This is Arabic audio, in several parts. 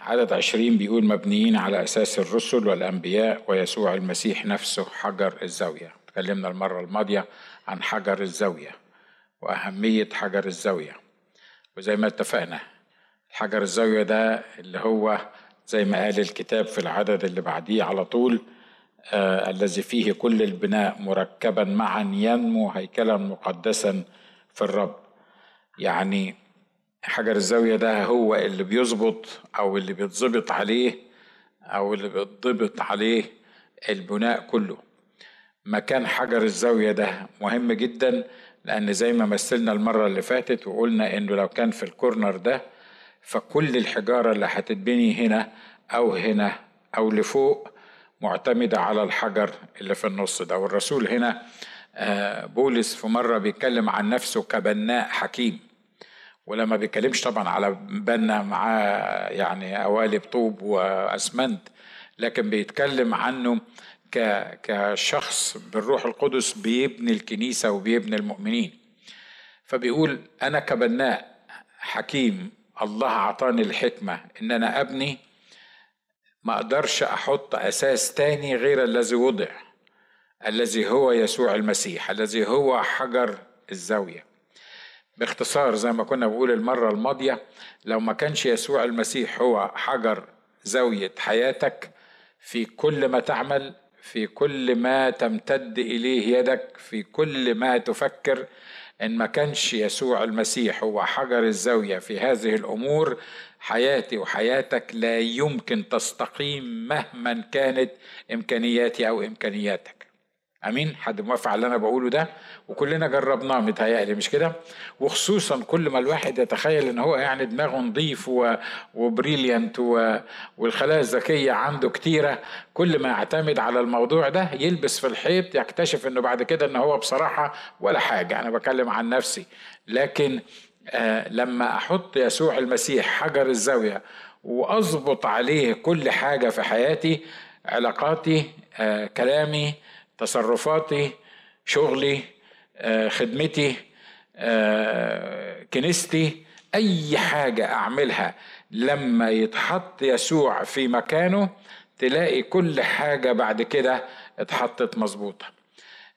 عدد عشرين بيقول مبنيين على أساس الرسل والأنبياء ويسوع المسيح نفسه حجر الزاوية. تكلمنا المرة الماضية عن حجر الزاوية وأهمية حجر الزاوية. وزي ما اتفقنا حجر الزاوية ده اللي هو زي ما قال الكتاب في العدد اللي بعديه على طول آه الذي فيه كل البناء مركبا معا ينمو هيكلا مقدسا في الرب. يعني حجر الزاوية ده هو اللي بيظبط أو اللي بيتظبط عليه أو اللي بيتضبط عليه البناء كله. مكان حجر الزاوية ده مهم جدا لأن زي ما مثلنا المرة اللي فاتت وقلنا إنه لو كان في الكورنر ده فكل الحجارة اللي هتتبني هنا أو هنا أو لفوق معتمدة على الحجر اللي في النص ده. والرسول هنا آه، بولس في مرة بيتكلم عن نفسه كبناء حكيم. ولما بيتكلمش طبعا على بنا معاه يعني قوالب طوب وأسمنت لكن بيتكلم عنه كشخص بالروح القدس بيبني الكنيسة وبيبني المؤمنين. فبيقول أنا كبناء حكيم الله أعطاني الحكمة إن أنا أبني ما أقدرش أحط أساس تاني غير الذي وضع الذي هو يسوع المسيح الذي هو حجر الزاوية. باختصار زي ما كنا بقول المرة الماضية لو ما كانش يسوع المسيح هو حجر زاوية حياتك في كل ما تعمل في كل ما تمتد إليه يدك في كل ما تفكر إن ما كانش يسوع المسيح هو حجر الزاوية في هذه الأمور حياتي وحياتك لا يمكن تستقيم مهما كانت إمكانياتي أو إمكانياتك. امين حد موافق على اللي أنا بقوله ده؟ وكلنا جربناه متهيألي مش كده؟ وخصوصا كل ما الواحد يتخيل إن هو يعني دماغه نظيف و... وبريليانت و... والخلايا الذكية عنده كتيرة كل ما يعتمد على الموضوع ده يلبس في الحيط يكتشف إنه بعد كده إن هو بصراحة ولا حاجة. أنا بكلم عن نفسي. لكن آه لما أحط يسوع المسيح حجر الزاوية وأظبط عليه كل حاجة في حياتي علاقاتي آه كلامي تصرفاتي شغلي آه، خدمتي آه، كنيستي أي حاجة أعملها لما يتحط يسوع في مكانه تلاقي كل حاجة بعد كده اتحطت مظبوطة.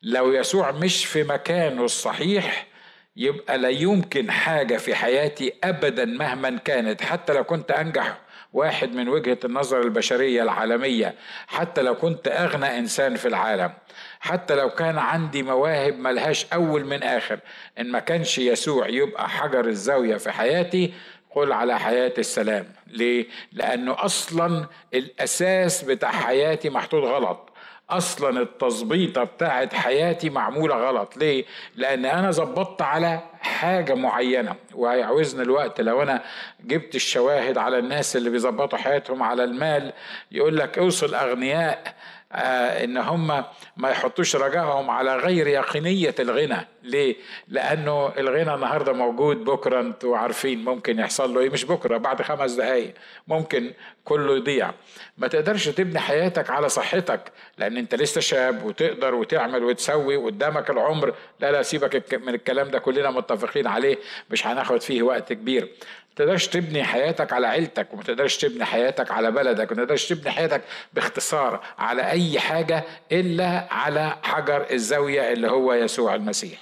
لو يسوع مش في مكانه الصحيح يبقى لا يمكن حاجة في حياتي ابدا مهما كانت حتى لو كنت أنجح. واحد من وجهة النظر البشرية العالمية حتى لو كنت أغنى إنسان في العالم حتى لو كان عندي مواهب ملهاش أول من آخر إن ما كانش يسوع يبقى حجر الزاوية في حياتي قل على حياة السلام ليه؟ لأنه أصلا الأساس بتاع حياتي محطوط غلط أصلا التظبيطه بتاعت حياتي معمولة غلط. ليه؟ لأن أنا ظبطت على حاجة معينة وهيعوزني الوقت. لو أنا جبت الشواهد على الناس اللي بيظبطوا حياتهم على المال يقول لك أوصل أغنياء إن هم ما يحطوش رجائهم على غير يقينية الغنى. ليه؟ لأنه الغنى النهارده موجود بكرة أنتوا عارفين ممكن يحصل له إيه؟ مش بكرة بعد خمس دقايق. ممكن كله يضيع. ما تقدرش تبني حياتك على صحتك لأن أنت لسه شاب وتقدر وتعمل وتسوي قدامك العمر. لا لا سيبك من الكلام ده كلنا متفقين عليه. مش هناخد فيه وقت كبير. تقدرش تبني حياتك على عيلتك وما تقدرش تبني حياتك على بلدك وما تقدرش تبني حياتك باختصار على أي حاجة إلا على حجر الزاوية اللي هو يسوع المسيح.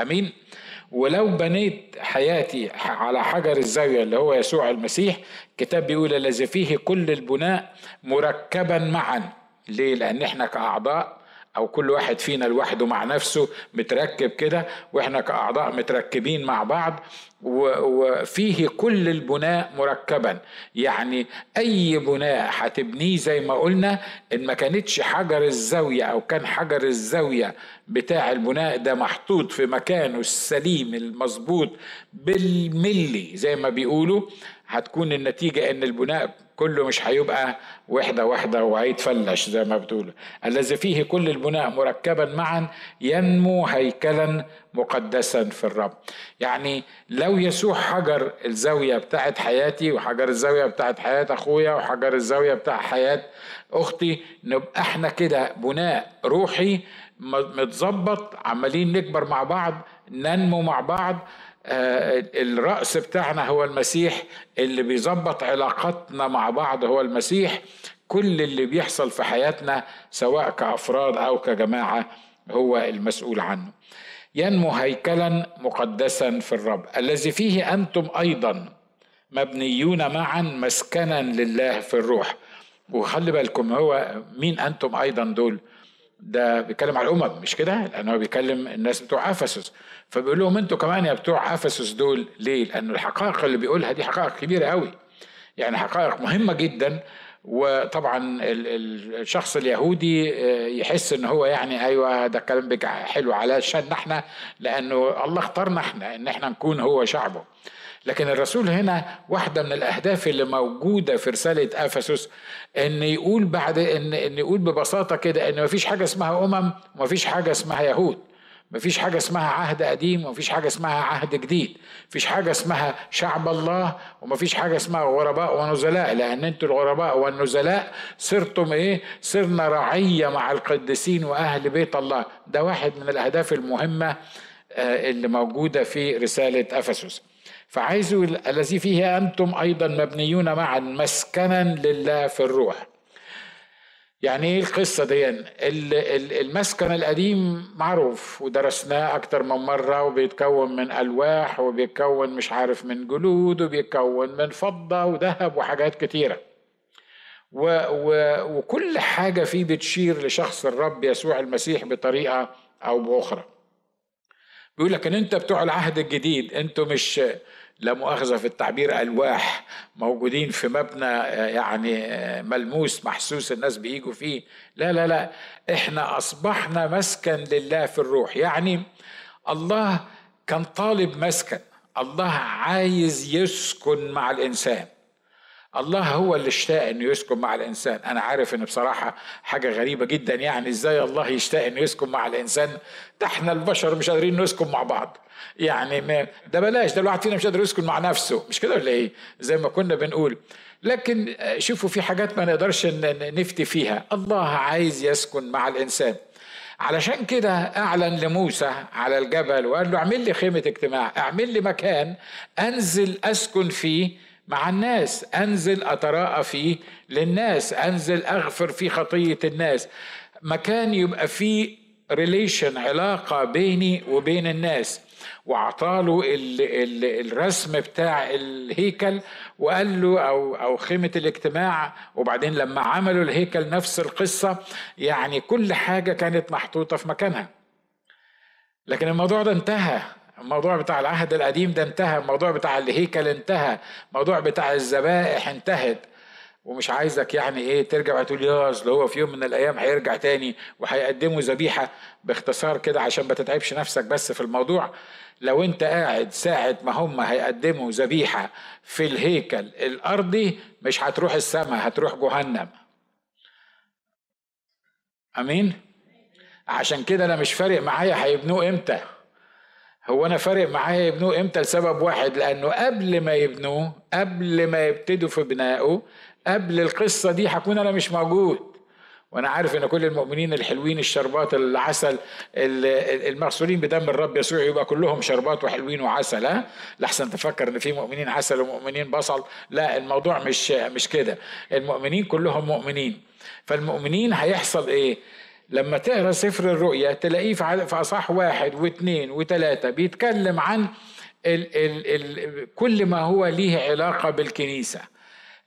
أمين؟ ولو بنيت حياتي على حجر الزاوية اللي هو يسوع المسيح كتاب بيقول الذي فيه كل البناء مركبا معا. ليه؟ لأن إحنا كأعضاء أو كل واحد فينا لوحده مع نفسه متركب كده وإحنا كأعضاء متركبين مع بعض وفيه كل البناء مركبا. يعني أي بناء هتبنيه زي ما قلنا إن ما كانتش حجر الزاوية أو كان حجر الزاوية بتاع البناء ده محطوط في مكانه السليم المظبوط بالملي زي ما بيقولوا هتكون النتيجة إن البناء كله مش هيبقى وحدة واحدة وهيتفلش زي ما بتقول الذي فيه كل البناء مركبا معا ينمو هيكلا مقدسا في الرب. يعني لو يسوع حجر الزاوية بتاعت حياتي وحجر الزاوية بتاعت حياة أخويا وحجر الزاوية بتاع حياة أختي نبقى إحنا كده بناء روحي متظبط عمالين نكبر مع بعض ننمو مع بعض الرأس بتاعنا هو المسيح اللي بيظبط علاقاتنا مع بعض هو المسيح. كل اللي بيحصل في حياتنا سواء كأفراد أو كجماعة هو المسؤول عنه. ينمو هيكلا مقدسا في الرب الذي فيه أنتم أيضا مبنيون معا مسكنا لله في الروح. وخلي بالكم هو مين أنتم أيضا دول؟ ده بيتكلم على الأمم مش كده؟ لأنه هو بيكلم الناس بتوع أفسس. فبيقول لهم أنتوا كمان يا بتوع أفسس دول ليه؟ لأن الحقائق اللي بيقولها دي حقائق كبيرة قوي يعني حقائق مهمة جدا وطبعا الشخص اليهودي آه، يحس إن هو يعني أيوه ده كلام حلو علشان إحنا لأنه الله اختارنا إحنا إن إحنا نكون هو شعبه. لكن الرسول هنا واحدة من الأهداف اللي موجودة في رسالة إفسس إن يقول بعد إن إن يقول ببساطة كده إن مفيش حاجة اسمها أمم ومفيش حاجة اسمها يهود مفيش حاجة اسمها عهد قديم ومفيش حاجة اسمها عهد جديد مفيش حاجة اسمها شعب الله ومفيش حاجة اسمها غرباء ونزلاء لأن أنتوا الغرباء والنزلاء صرتم إيه؟ صرنا رعية مع القديسين وأهل بيت الله. ده واحد من الأهداف المهمة آه، اللي موجودة في رسالة أفسس. فعايز الذي فيه أنتم أيضا مبنيون معا مسكنا لله في الروح. يعني إيه القصة دي؟ المسكن القديم معروف ودرسناه أكتر من مرة وبيتكون من ألواح وبيتكون مش عارف من جلود وبيتكون من فضة وذهب وحاجات كتيرة. و و وكل حاجة فيه بتشير لشخص الرب يسوع المسيح بطريقة أو بأخرى. بيقول لك إن أنت بتوع العهد الجديد أنتوا مش لا مؤاخذة في التعبير ألواح موجودين في مبنى يعني ملموس محسوس الناس بيجوا فيه. لا لا لا إحنا أصبحنا مسكن لله في الروح. يعني الله كان طالب مسكن. الله عايز يسكن مع الإنسان. الله هو اللي اشتاق إنه يسكن مع الإنسان. أنا عارف إن بصراحة حاجة غريبة جدا. يعني إزاي الله يشتاق إنه يسكن مع الإنسان؟ ده إحنا البشر مش قادرين نسكن مع بعض. يعني ما ده بلاش. ده الواحد فينا مش قادر يسكن مع نفسه. مش كده ولا إيه؟ زي ما كنا بنقول. لكن شوفوا في حاجات ما نقدرش نفتي فيها. الله عايز يسكن مع الإنسان. علشان كده أعلن لموسى على الجبل وقال له اعمل لي خيمة اجتماع اعمل لي مكان أنزل أسكن فيه مع الناس. أنزل اتراءى فيه للناس. أنزل أغفر في خطية الناس. مكان يبقى فيه ريليشن علاقة بيني وبين الناس. وأعطاله الرسم بتاع الهيكل وقال له أو أو خيمة الاجتماع. وبعدين لما عملوا الهيكل نفس القصة يعني كل حاجة كانت محطوطة في مكانها. لكن الموضوع ده انتهى. الموضوع بتاع العهد القديم ده انتهى الموضوع بتاع الهيكل انتهى الموضوع بتاع الذبائح انتهت. ومش عايزك يعني إيه ترجع وتقول يا اصل هو في يوم من الأيام هيرجع تاني وهيقدموا ذبيحة باختصار كده عشان ما تتعبش نفسك بس في الموضوع. لو انت قاعد ساعة ما هم هيقدموا ذبيحة في الهيكل الأرضي مش هتروح السماء هتروح جهنم. أمين؟ عشان كده أنا مش فارق معايا هيبنوه إمتى؟ هو أنا فارق معايا يبنوه إمتى؟ لسبب واحد لأنه قبل ما يبنوه قبل ما يبتدوا في بنائه قبل القصة دي هكون أنا مش موجود. وأنا عارف إن كل المؤمنين الحلوين الشربات العسل المغسولين بدم الرب يسوع يبقى كلهم شربات وحلوين وعسل ها؟ لحسن تفكر إن في مؤمنين عسل ومؤمنين بصل. لا الموضوع مش مش كده. المؤمنين كلهم مؤمنين. فالمؤمنين هيحصل إيه؟ لما تقرا سفر الرؤيا تلاقيه في اصح واحد واثنين وثلاثة بيتكلم عن ال ال ال كل ما هو ليه علاقة بالكنيسة.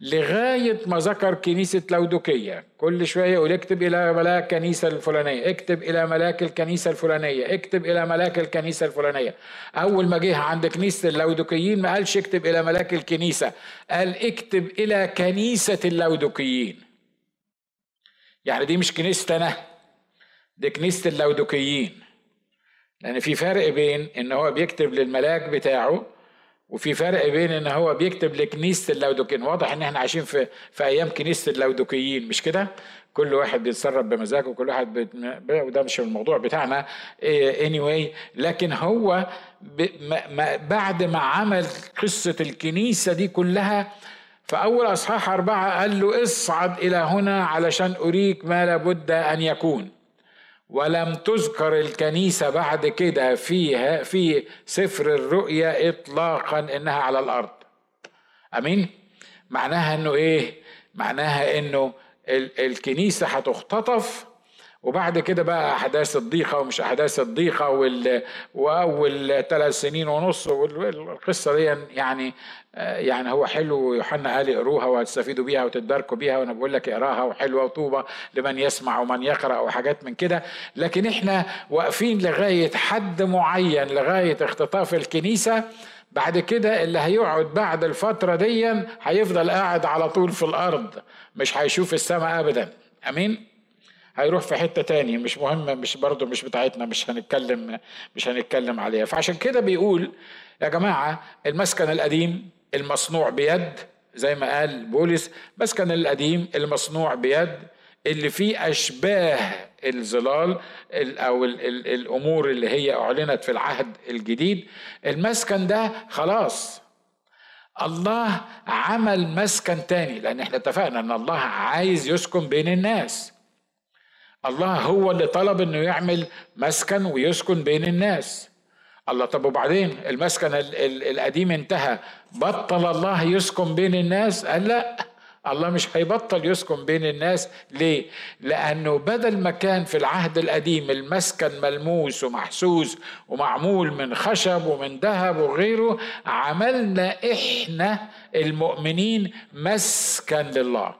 لغاية ما ذكر كنيسة لودوكية كل شوية يقول اكتب إلى ملاك الكنيسة الفلانية اكتب إلى ملاك الكنيسة الفلانية اكتب إلى ملاك الكنيسة الفلانية. أول ما جه عند كنيسة اللودوكيين ما قالش اكتب إلى ملاك الكنيسة قال اكتب إلى كنيسة اللودوكيين. يعني دي مش كنيسة أنا دي كنيسة اللودوكيين. لأن في فرق بين إن هو بيكتب للملاك بتاعه وفي فرق بين إن هو بيكتب لكنيسة اللودوكيين. واضح إن إحنا عايشين في في أيام كنيسة اللودوكيين مش كده؟ كل واحد بيتصرف بمزاجه وكل واحد. وده مش الموضوع بتاعنا anyway. لكن هو ب... ما... بعد ما عمل قصة الكنيسة دي كلها فأول أصحاح أربعة قال له اصعد إلى هنا علشان أريك ما لابد أن يكون. ولم تذكر الكنيسة بعد كده فيها في سفر الرؤيا إطلاقا إنها على الأرض. أمين؟ معناها إنه إيه؟ معناها إنه الكنيسة هتختطف وبعد كده بقى أحداث الضيقة ومش أحداث الضيقة وال وأول ثلاث سنين ونص والقصة دي يعني يعني هو حلو يوحنا قال اقروها وتستفيدوا بيها وتتباركوا بيها وأنا بقول لك اقراها وحلوة وطوبة لمن يسمع ومن يقرأ وحاجات من كده. لكن إحنا واقفين لغاية حد معين لغاية اختطاف الكنيسة. بعد كده اللي هيقعد بعد الفترة دي هيفضل قاعد على طول في الأرض مش هيشوف السماء ابدا. أمين؟ هيروح في حتة تاني مش مهم مش برضه مش بتاعتنا مش هنتكلم مش هنتكلم عليها. فعشان كده بيقول يا جماعة المسكن القديم المصنوع بيد زي ما قال بولس مسكن القديم المصنوع بيد اللي فيه أشباه الظلال أو الأمور اللي هي أعلنت في العهد الجديد. المسكن ده خلاص. الله عمل مسكن تاني لأن إحنا اتفقنا إن الله عايز يسكن بين الناس. الله هو اللي طلب إنه يعمل مسكن ويسكن بين الناس. الله طب وبعدين المسكن القديم انتهى بطل الله يسكن بين الناس؟ قال لا الله مش هيبطل يسكن بين الناس. ليه؟ لأنه بدل ما كان في العهد القديم المسكن ملموس ومحسوس ومعمول من خشب ومن ذهب وغيره عملنا إحنا المؤمنين مسكن لله.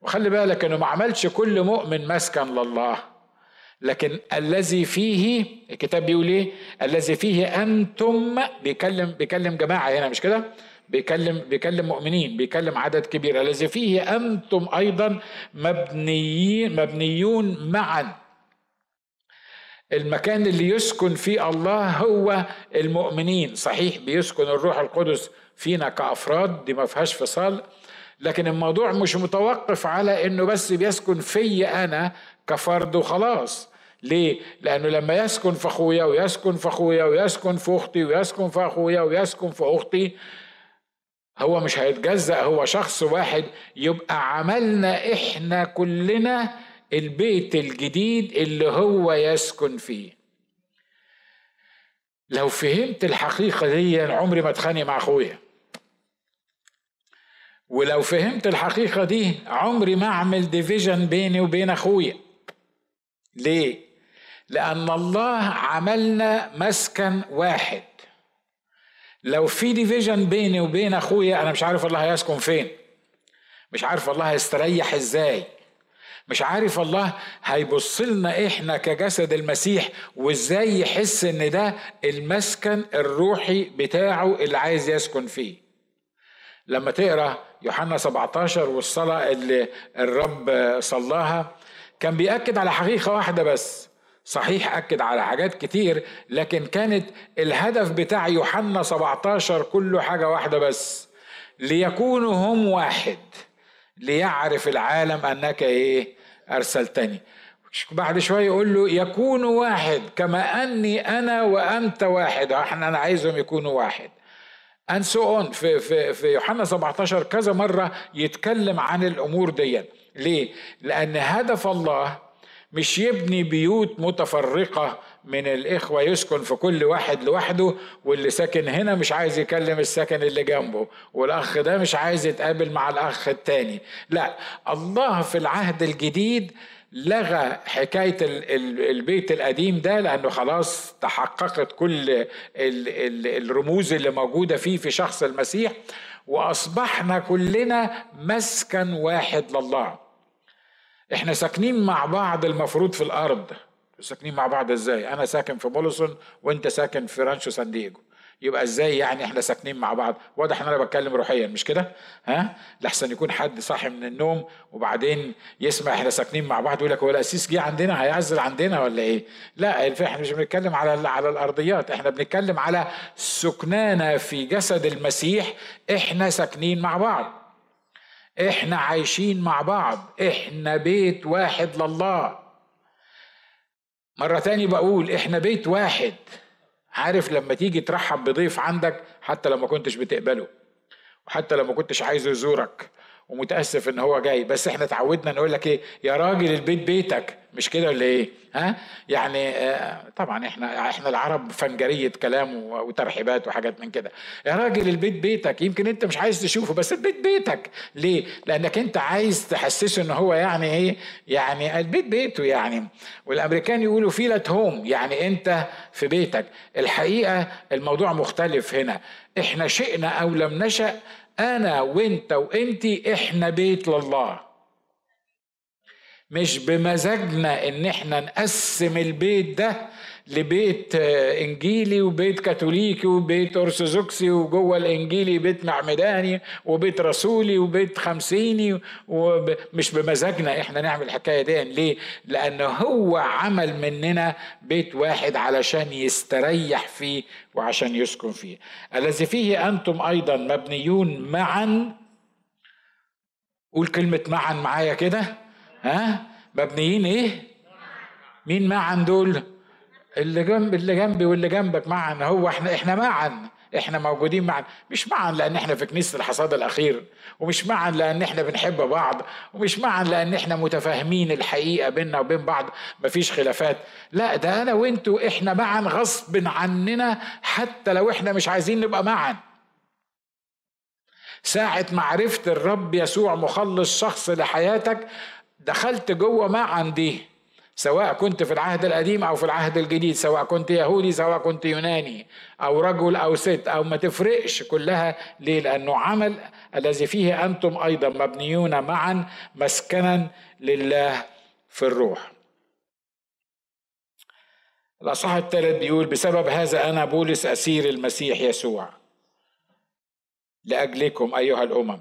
وخلي بالك إنه ما عملش كل مؤمن مسكن لله. لكن الذي فيه الكتاب بيقول إيه؟ الذي فيه أنتم بيكلم بيكلم جماعة هنا مش كده؟ بيكلم بيكلم مؤمنين بيكلم عدد كبير. الذي فيه أنتم أيضا مبنيين مبنيون معا. المكان اللي يسكن فيه الله هو المؤمنين. صحيح بيسكن الروح القدس فينا كأفراد دي ما فيهاش فصال لكن الموضوع مش متوقف على إنه بس بيسكن في أنا كفرد وخلاص ليه؟ لأنه لما يسكن في أخويا ويسكن في أخويا ويسكن في أختي ويسكن في أخويا ويسكن في أختي هو مش هيتجزأ هو شخص واحد. يبقى عملنا إحنا كلنا البيت الجديد اللي هو يسكن فيه. لو فهمت الحقيقة دي عمري ما أتخانق مع أخويا. ولو فهمت الحقيقة دي عمري ما أعمل division بيني وبين أخويا. ليه؟ لأن الله عملنا مسكن واحد. لو في division بيني وبين أخويا أنا مش عارف الله هيسكن فين. مش عارف الله هيستريح إزاي. مش عارف الله هيبص لنا إحنا كجسد المسيح وإزاي يحس إن ده المسكن الروحي بتاعه اللي عايز يسكن فيه. لما تقرأ يوحنا 17 والصلاة اللي الرب صلاها كان بيأكد على حقيقة واحدة بس. صحيح أكد على حاجات كتير لكن كانت الهدف بتاع يوحنا 17 كله حاجة واحدة بس. ليكونوا هم واحد. ليعرف العالم أنك إيه؟ أرسلتني. بعد شوية يقول له يكونوا واحد كما أني أنا وأنت واحد. إحنا أنا عايزهم يكونوا واحد. And on. في في في يوحنا 17 كذا مرة يتكلم عن الأمور دي ليه؟ لأن هدف الله مش يبني بيوت متفرقة من الإخوة يسكن في كل واحد لوحده واللي ساكن هنا مش عايز يكلم السكن اللي جنبه والأخ ده مش عايز يتقابل مع الأخ التاني. لا الله في العهد الجديد لغى حكاية البيت القديم ده لأنه خلاص تحققت كل الرموز اللي موجودة فيه في شخص المسيح وأصبحنا كلنا مسكن واحد لله. إحنا ساكنين مع بعض المفروض في الأرض. ساكنين مع بعض إزاي؟ أنا ساكن في بولسون وأنت ساكن في رانشو سان دييجو يبقى إزاي يعني إحنا ساكنين مع بعض؟ واضح إن أنا بتكلم روحيا مش كده؟ ها؟ لحسن يكون حد صاحي من النوم وبعدين يسمع إحنا ساكنين مع بعض يقول لك هو القسيس جه عندنا؟ هيعزل عندنا ولا إيه؟ لا إحنا مش بنتكلم على على الأرضيات إحنا بنتكلم على سكنانا في جسد المسيح إحنا ساكنين مع بعض. إحنا عايشين مع بعض. إحنا بيت واحد لله. مرة تاني بقول إحنا بيت واحد. عارف لما تيجي ترحب بضيف عندك حتى لو ما كنتش بتقبله وحتى لو ما كنتش عايزه يزورك ومتأسف إن هو جاي. بس إحنا اتعودنا نقول لك إيه يا راجل البيت بيتك. مش كده ولا إيه؟ ها؟ يعني آه طبعا إحنا إحنا العرب فنجرية كلام وترحيبات وحاجات من كده. يا راجل البيت بيتك. يمكن أنت مش عايز تشوفه بس البيت بيتك. ليه؟ لأنك أنت عايز تحسسه إن هو يعني إيه؟ يعني البيت بيته يعني. والأمريكان يقولوا فيلت هوم يعني أنت في بيتك. الحقيقة الموضوع مختلف هنا. إحنا شئنا أو لم نشأ أنا وأنت وأنتي إحنا بيت لله. مش بمزاجنا إن إحنا نقسم البيت ده لبيت آه، إنجيلي وبيت كاثوليكي وبيت أرثوذكسي وجوه الإنجيلي بيت معمداني وبيت رسولي وبيت خمسيني ومش بمزاجنا إحنا نعمل الحكاية دي. ليه؟ لأن هو عمل مننا بيت واحد علشان يستريح فيه وعشان يسكن فيه. الذي فيه أنتم أيضا مبنيون معا. قول كلمة معا معايا كده. ها؟ مبنيين إيه؟ مين معا دول؟ اللي جنب اللي جنبي واللي جنبك معا هو إحنا إحنا معا. إحنا موجودين معا. مش معا لأن إحنا في كنيسة الحصاد الأخير ومش معا لأن إحنا بنحب بعض ومش معا لأن إحنا متفاهمين الحقيقة بيننا وبين بعض. مفيش خلافات. لا ده أنا وأنتوا إحنا معا غصب عننا حتى لو إحنا مش عايزين نبقى معا. ساعة معرفة الرب يسوع مخلص شخص لحياتك دخلت جوه معا دي. سواء كنت في العهد القديم أو في العهد الجديد سواء كنت يهودي سواء كنت يوناني أو رجل أو ست أو ما تفرقش كلها. ليه؟ لأنه عمل الذي فيه أنتم أيضا مبنيون معا مسكنا لله في الروح. الأصحاح الثالث بيقول بسبب هذا أنا بولس أسير المسيح يسوع. لأجلكم أيها الأمم.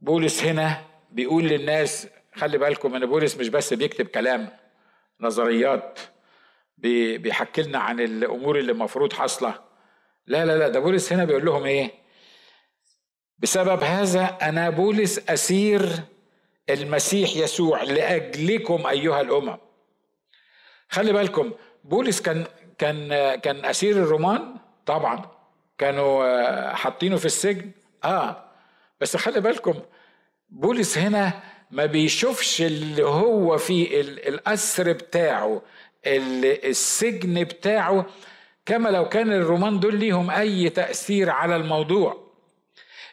بولس هنا بيقول للناس خلي بالكم إن بولس مش بس بيكتب كلام. نظريات بيحكي لنا عن الأمور اللي المفروض حاصلة. لا لا لا ده بولس هنا بيقول لهم إيه؟ بسبب هذا أنا بولس أسير المسيح يسوع لأجلكم أيها الأمم. خلي بالكم بولس كان كان كان أسير الرومان؟ طبعا. كانوا حاطينه في السجن؟ آه. بس خلي بالكم بولس هنا ما بيشوفش اللي هو فيه الأسر بتاعه السجن بتاعه كما لو كان الرومان دول ليهم أي تأثير على الموضوع.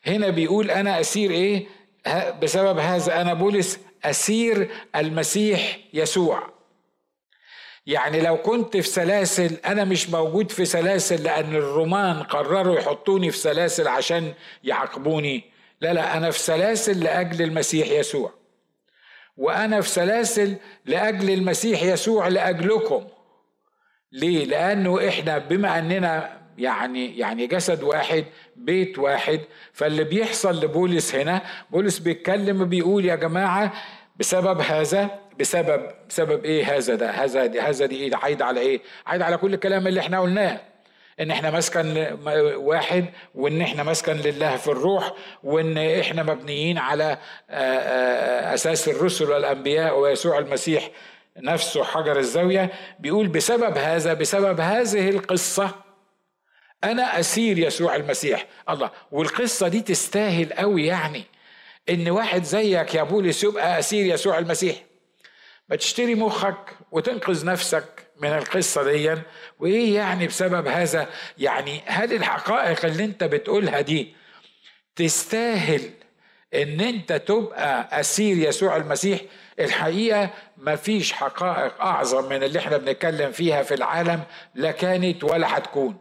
هنا بيقول أنا أسير إيه؟ بسبب هذا أنا بولس أسير المسيح يسوع. يعني لو كنت في سلاسل أنا مش موجود في سلاسل لأن الرومان قرروا يحطوني في سلاسل عشان يعاقبوني. لا لا أنا في سلاسل لأجل المسيح يسوع. وأنا في سلاسل لأجل المسيح يسوع لأجلكم. ليه؟ لأنه إحنا بما أننا يعني يعني جسد واحد بيت واحد فاللي بيحصل لبولس هنا بولس بيتكلم بيقول يا جماعة بسبب هذا بسبب بسبب إيه هذا ده؟ هذا هذا دي إيه عايد على إيه؟ عايد على كل الكلام اللي إحنا قلناه. إن إحنا مسكن واحد وإن إحنا مسكن لله في الروح وإن إحنا مبنيين على أساس الرسل والأنبياء ويسوع المسيح نفسه حجر الزاوية. بيقول بسبب هذا بسبب هذه القصة أنا أسير يسوع المسيح. الله. والقصة دي تستاهل قوي يعني. إن واحد زيك يا بولس يبقى أسير يسوع المسيح. ما تشتري مخك وتنقذ نفسك. من القصة دي. وإيه يعني بسبب هذا؟ يعني هل الحقائق اللي أنت بتقولها دي تستاهل إن أنت تبقى أسير يسوع المسيح؟ الحقيقة مفيش حقائق أعظم من اللي إحنا بنتكلم فيها في العالم لا كانت ولا هتكون.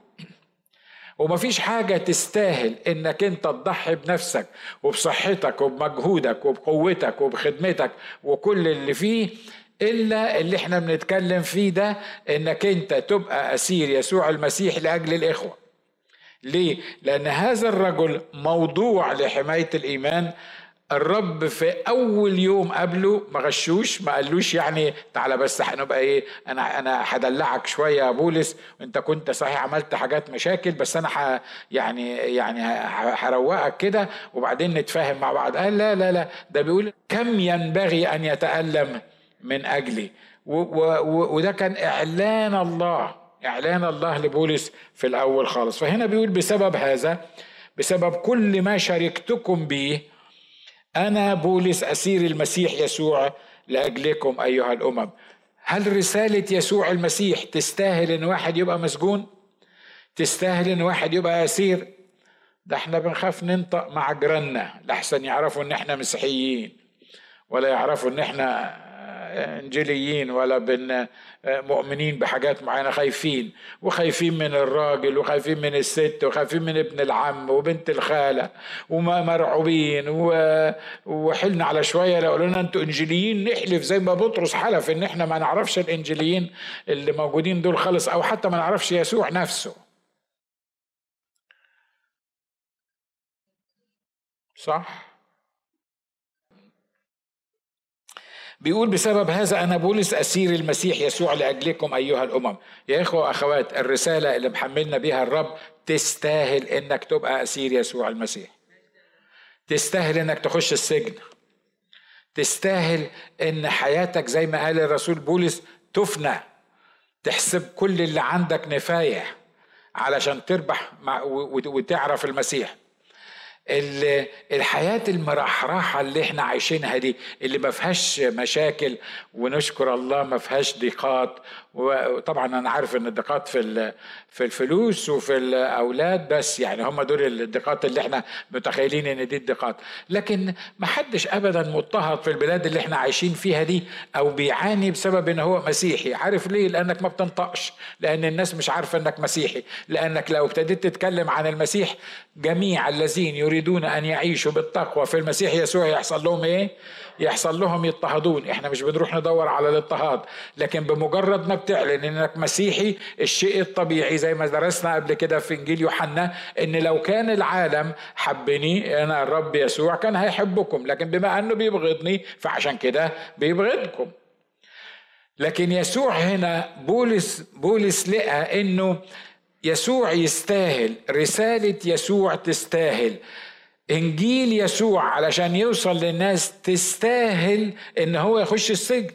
ومفيش حاجة تستاهل إنك أنت تضحي بنفسك وبصحتك وبمجهودك وبقوتك وبخدمتك وكل اللي فيه إلا اللي إحنا بنتكلم فيه ده إنك أنت تبقى أسير يسوع المسيح لأجل الإخوة. ليه؟ لأن هذا الرجل موضوع لحماية الإيمان. الرب في أول يوم قبله ما غشوش ما قالوش يعني تعالى بس هنبقى إيه أنا أنا هدلعك شوية يا بولس وانت كنت صحيح عملت حاجات مشاكل بس أنا ح يعني يعني هروقك كده وبعدين نتفاهم مع بعض. قال لا لا لا ده بيقول كم ينبغي أن يتألم من أجلي. وده كان إعلان الله إعلان الله لبولس في الأول خالص. فهنا بيقول بسبب هذا بسبب كل ما شاركتكم به أنا بولس أسير المسيح يسوع لأجلكم أيها الأمم. هل رسالة يسوع المسيح تستاهل إن واحد يبقى مسجون؟ تستاهل إن واحد يبقى أسير؟ ده إحنا بنخاف ننطق مع جيراننا. لحسن يعرفوا إن إحنا مسيحيين ولا يعرفوا إن إحنا إنجيليين ولا بن مؤمنين بحاجات معينة خايفين وخايفين من الراجل وخايفين من الست وخايفين من ابن العم وبنت الخالة وما مرعوبين وحلنا على شوية لو قالوا لنا أنتوا إنجيليين نحلف زي ما بطرس حلف إن إحنا ما نعرفش الإنجيليين اللي موجودين دول خالص أو حتى ما نعرفش يسوع نفسه. صح؟ بيقول بسبب هذا أنا بولس أسير المسيح يسوع لأجلكم أيها الأمم. يا إخوة وأخوات الرسالة اللي محملنا بيها الرب تستاهل إنك تبقى أسير يسوع المسيح. تستاهل إنك تخش السجن. تستاهل إن حياتك زي ما قال الرسول بولس تفنى. تحسب كل اللي عندك نفاية علشان تربح وتعرف المسيح. الحياة المرحرحة اللي إحنا عايشينها دي اللي ما فيهاش مشاكل ونشكر الله ما فيهاش ضيقات. وطبعا أنا عارف إن الضيقات في في الفلوس وفي الأولاد بس يعني هم دول الضيقات اللي إحنا متخيلين إن دي الضيقات. لكن ما حدش ابدا مضطهد في البلاد اللي إحنا عايشين فيها دي أو بيعاني بسبب إن هو مسيحي. عارف ليه؟ لأنك ما بتنطقش. لأن الناس مش عارفة إنك مسيحي. لأنك لو ابتديت تتكلم عن المسيح جميع الذين يريدون أن يعيشوا بالتقوى في المسيح يسوع يحصل لهم إيه؟ يحصل لهم يضطهدون. إحنا مش بنروح ندور على الاضطهاد لكن بمجرد ما بتعلن إنك مسيحي الشيء الطبيعي زي ما درسنا قبل كده في إنجيل يوحنا إن لو كان العالم حبني أنا الرب يسوع كان هيحبكم لكن بما أنه بيبغضني فعشان كده بيبغضكم. لكن يسوع هنا بولس بولس لقى إنه يسوع يستاهل رسالة يسوع تستاهل. إنجيل يسوع علشان يوصل للناس تستاهل إن هو يخش السجن.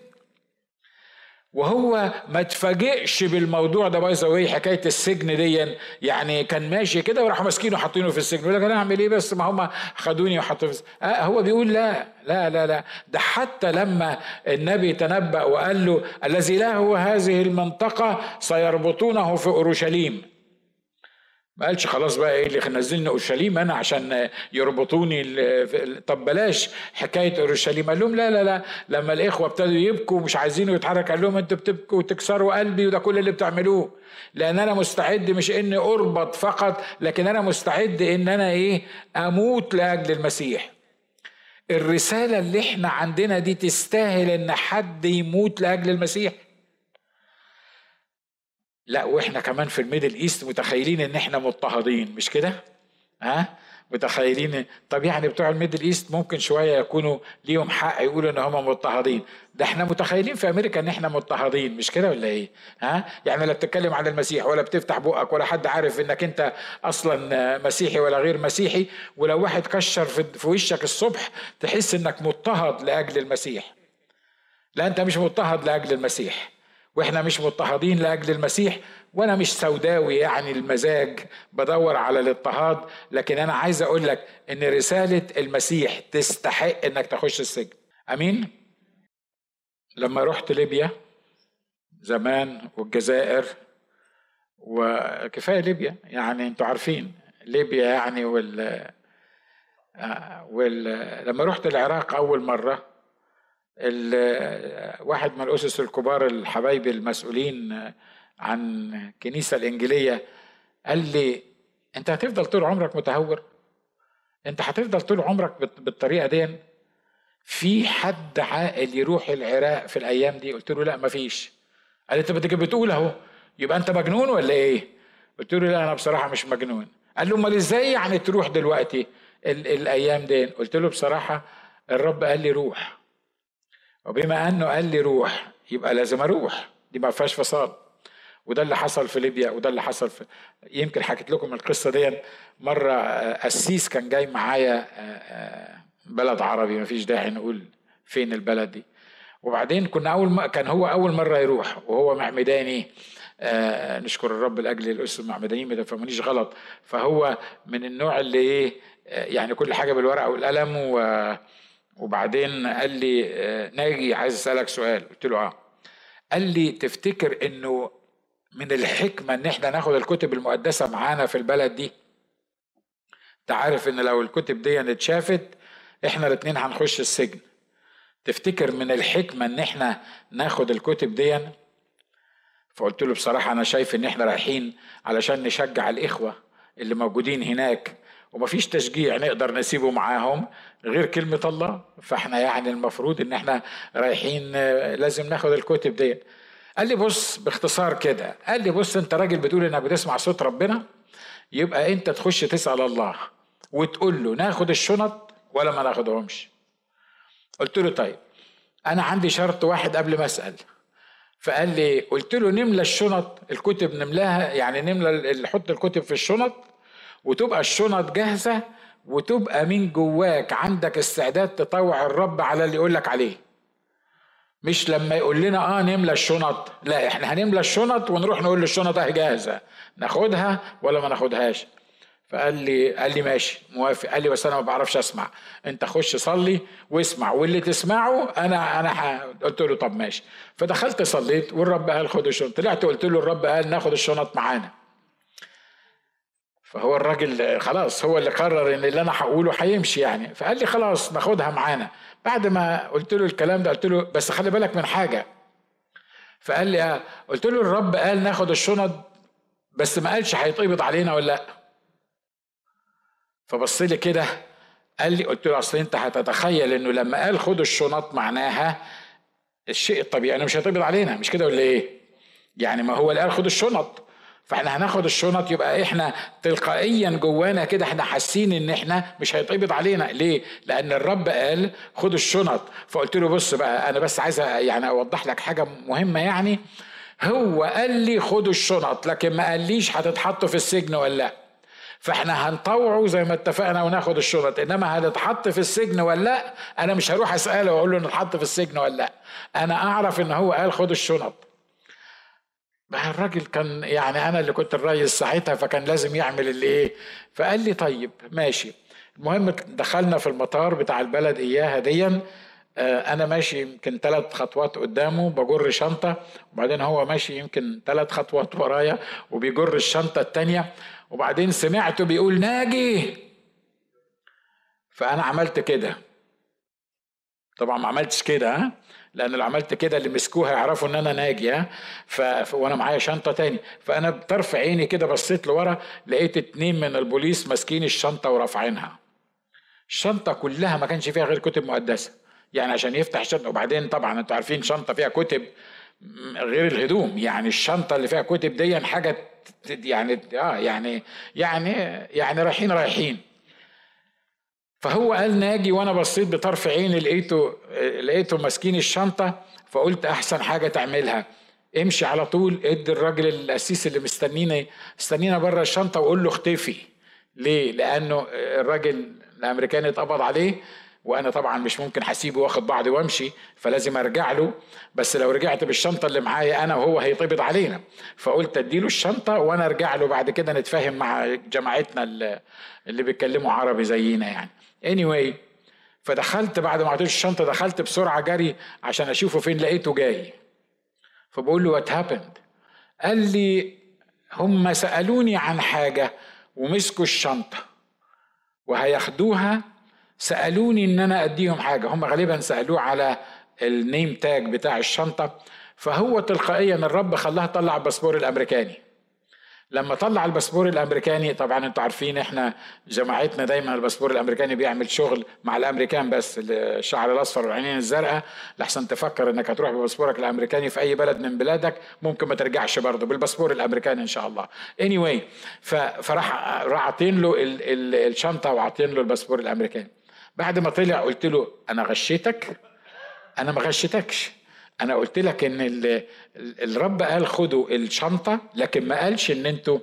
وهو ما تفاجئش بالموضوع ده باي ذا حكاية السجن دي يعني كان ماشي كده وراحوا ماسكينه وحاطينه في السجن. يقول لك أنا اعمل إيه بس؟ ما هم خدوني وحطوني في السجن. آه هو بيقول لا لا لا لا. ده حتى لما النبي تنبأ وقال له الذي له هذه المنطقة سيربطونه في أورشليم. ما قالش خلاص بقى إيه اللي نزلني أورشليم أنا عشان يربطوني طب بلاش حكاية أورشليم. قال لهم لا لا لا لما الإخوة ابتدوا يبكوا ومش عايزينه يتحرك قال لهم أنتوا بتبكوا وتكسروا قلبي وده كل اللي بتعملوه. لأن أنا مستعد مش إني أربط فقط لكن أنا مستعد إن أنا إيه أموت لأجل المسيح. الرسالة اللي إحنا عندنا دي تستاهل إن حد يموت لأجل المسيح. لا وإحنا كمان في ال Middle East متخيلين إن إحنا مضطهدين مش كده؟ ها؟ متخيلين طب يعني بتوع ال Middle East ممكن شوية يكونوا ليهم حق يقولوا إن هم مضطهدين. ده إحنا متخيلين في أمريكا إن إحنا مضطهدين مش كده ولا إيه؟ ها؟ يعني لا بتتكلم عن المسيح ولا بتفتح بقك ولا حد عارف إنك أنت أصلا مسيحي ولا غير مسيحي ولو واحد كشر في وشك الصبح تحس إنك مضطهد لأجل المسيح. لا أنت مش مضطهد لأجل المسيح. وإحنا مش مضطهدين لأجل المسيح وأنا مش سوداوي يعني المزاج بدور على الاضطهاد لكن أنا عايز أقول لك إن رسالة المسيح تستحق إنك تخش السجن. آمين؟ لما رحت ليبيا زمان والجزائر وكفاية ليبيا يعني أنتوا عارفين ليبيا يعني وال آه، وال لما رحت العراق أول مرة واحد من الأسس الكبار الحبايبي المسؤولين عن الكنيسة الإنجيلية قال لي أنت هتفضل طول عمرك متهور؟ أنت هتفضل طول عمرك بالطريقة دي؟ في حد عاقل يروح العراق في الأيام دي؟ قلت له لا مفيش قال أنت بدك بتقول أهو يبقى أنت مجنون ولا إيه؟ قلت له لا أنا بصراحة مش مجنون. قال له أمال إزاي يعني تروح دلوقتي الأيام دي؟ قلت له بصراحة الرب قال لي روح. وبما أنه قال لي روح يبقى لازم أروح. دي ما فيهاش فصال وده اللي حصل في ليبيا وده اللي حصل في يمكن حكيت لكم القصة دي مرة آه، قسيس كان جاي معايا آه، آه، بلد عربي ما فيش داعي نقول فين البلد دي. وبعدين كنا أول ما كان هو أول مرة يروح وهو معمداني. آه نشكر الرب لأجل الاسس المعمدانيين ما تفهمونيش غلط. فهو من النوع اللي إيه يعني كل حاجة بالورقة والقلم و وبعدين قال لي آه، ناجي عايز أسألك سؤال. قلت له آه. قال لي تفتكر إنه من الحكمة إن إحنا ناخد الكتب المقدسة معانا في البلد دي؟ أنت عارف إن لو الكتب دي اتشافت إحنا الاتنين هنخش السجن. تفتكر من الحكمة إن إحنا ناخد الكتب دي؟ فقلت له بصراحة أنا شايف إن إحنا رايحين علشان نشجع الإخوة اللي موجودين هناك ومفيش تشجيع نقدر نسيبه معاهم غير كلمة الله. فاحنا يعني المفروض إن إحنا رايحين لازم ناخد الكتب دي قال لي بص باختصار كده. قال لي بص انت راجل بتقول إنك بتسمع صوت ربنا يبقى انت تخش تسأل الله وتقول له ناخد الشنط ولا ما ناخدهمش. قلت له طيب. أنا عندي شرط واحد قبل ما أسأل. فقال لي قلت له نملى الشنط الكتب نملاها يعني نملى نحط الكتب في الشنط وتبقى الشنط جاهزة وتبقى من جواك عندك استعداد تطوع الرب على اللي يقول لك عليه. مش لما يقول لنا آه نملى الشنط. لا إحنا هنملى الشنط ونروح نقول للشنط أهي جاهزة. ناخدها ولا ما ناخدهاش؟ فقال لي قال لي ماشي موافق. قال لي بس أنا ما بعرفش أسمع. أنت خش صلي واسمع واللي تسمعه أنا أنا قلت له طب ماشي. فدخلت صليت والرب قال خد الشنط. طلعت قلت له الرب قال ناخد الشنط معانا. فهو الراجل خلاص هو اللي قرر إن اللي أنا هقوله هيمشي يعني. فقال لي خلاص ناخدها معانا. بعد ما قلت له الكلام ده قلت له بس خلي بالك من حاجة. فقال لي آه. قلت له الرب قال ناخد الشنط بس ما قالش هيتقبض علينا ولا لأ. فبص لي كده قال لي قلت له أصل أنت هتتخيل إنه لما قال خد الشنط معناها الشيء الطبيعي انه مش هيتقبض علينا مش كده ولا إيه؟ يعني ما هو اللي قال خد الشنط. فاحنا هناخد الشنط يبقى إحنا تلقائيا جوانا كده إحنا حاسين ان إحنا مش هيتقبض علينا. ليه؟ لأن الرب قال خد الشنط. فقلت له بص بقى أنا بس عايز يعني أوضح لك حاجة مهمة يعني. هو قال لي خدوا الشنط لكن ما قاليش هتتحطوا في السجن ولا لأ. فاحنا هنطوعه زي ما اتفقنا وناخد الشنط. إنما هنتحط في السجن ولا لأ أنا مش هروح أسأله وأقول له نتحط في السجن ولا لأ. أنا أعرف إن هو قال خد الشنط. بقى الراجل كان يعني أنا اللي كنت الرئيس ساعتها فكان لازم يعمل اللي إيه فقال لي طيب ماشي. المهم دخلنا في المطار بتاع البلد إياها ديا. آه، أنا ماشي يمكن ثلاث خطوات قدامه بجر شنطة وبعدين هو ماشي يمكن ثلاث خطوات ورايا وبيجر الشنطة الثانية وبعدين سمعته بيقول ناجي. فأنا عملت كده. طبعا ما عملتش كده ها؟ لأن لو عملت كده اللي مسكوها يعرفوا إن أنا ناجي ها؟ ف... وأنا معايا شنطة تاني. فأنا بطرف عيني كده بصيت لورا لقيت اتنين من البوليس ماسكين الشنطة ورافعينها. الشنطة كلها ما كانش فيها غير كتب مقدسة. يعني عشان يفتح الشنطة وبعدين طبعا أنتوا عارفين شنطة فيها كتب غير الهدوم. يعني الشنطة اللي فيها كتب دي حاجة يعني آه يعني يعني يعني رايحين رايحين. فهو قال ناجي وأنا بصيت بطرف عيني لقيته لقيته ماسكين الشنطة فقلت أحسن حاجة تعملها. امشي على طول ادي الراجل القسيس اللي مستنينا مستنينا بره الشنطة وقول له اختفي. ليه؟ لأنه الراجل الأمريكاني اتقبض عليه وأنا طبعا مش ممكن هسيبه واخد بعضي وامشي فلازم أرجع له. بس لو رجعت بالشنطة اللي معايا أنا وهو هيتقبض علينا. فقلت أديله الشنطة وأنا أرجع له بعد كده نتفاهم مع جماعتنا اللي بيتكلموا عربي زينا يعني. Anyway فدخلت بعد ما عطيته الشنطة دخلت بسرعة جري عشان أشوفه فين لقيته جاي. فبقول له what happened قال لي هم سألوني عن حاجة ومسكوا الشنطة وهياخدوها سألوني إن أنا أديهم حاجة. هم غالبا سألوه على ال name tag بتاع الشنطة فهو تلقائيا الرب خلاها تطلع الباسبور الأمريكاني. لما طلع الباسبور الأمريكاني طبعا أنتوا عارفين إحنا جماعتنا دايما الباسبور الأمريكاني بيعمل شغل مع الأمريكان بس الشعر الأصفر والعينين الزرقاء. لحسن تفكر إنك هتروح بباسبورك الأمريكاني في أي بلد من بلادك ممكن ما ترجعش برضه بالباسبور الأمريكاني إن شاء الله. anyway فراح راح عاطين له الشنطة وعاطين له الباسبور الأمريكاني. بعد ما طلع قلت له أنا غشيتك؟ أنا ما غشيتكش. أنا قلت لك إن الرب قال خدوا الشنطة لكن ما قالش إن أنتوا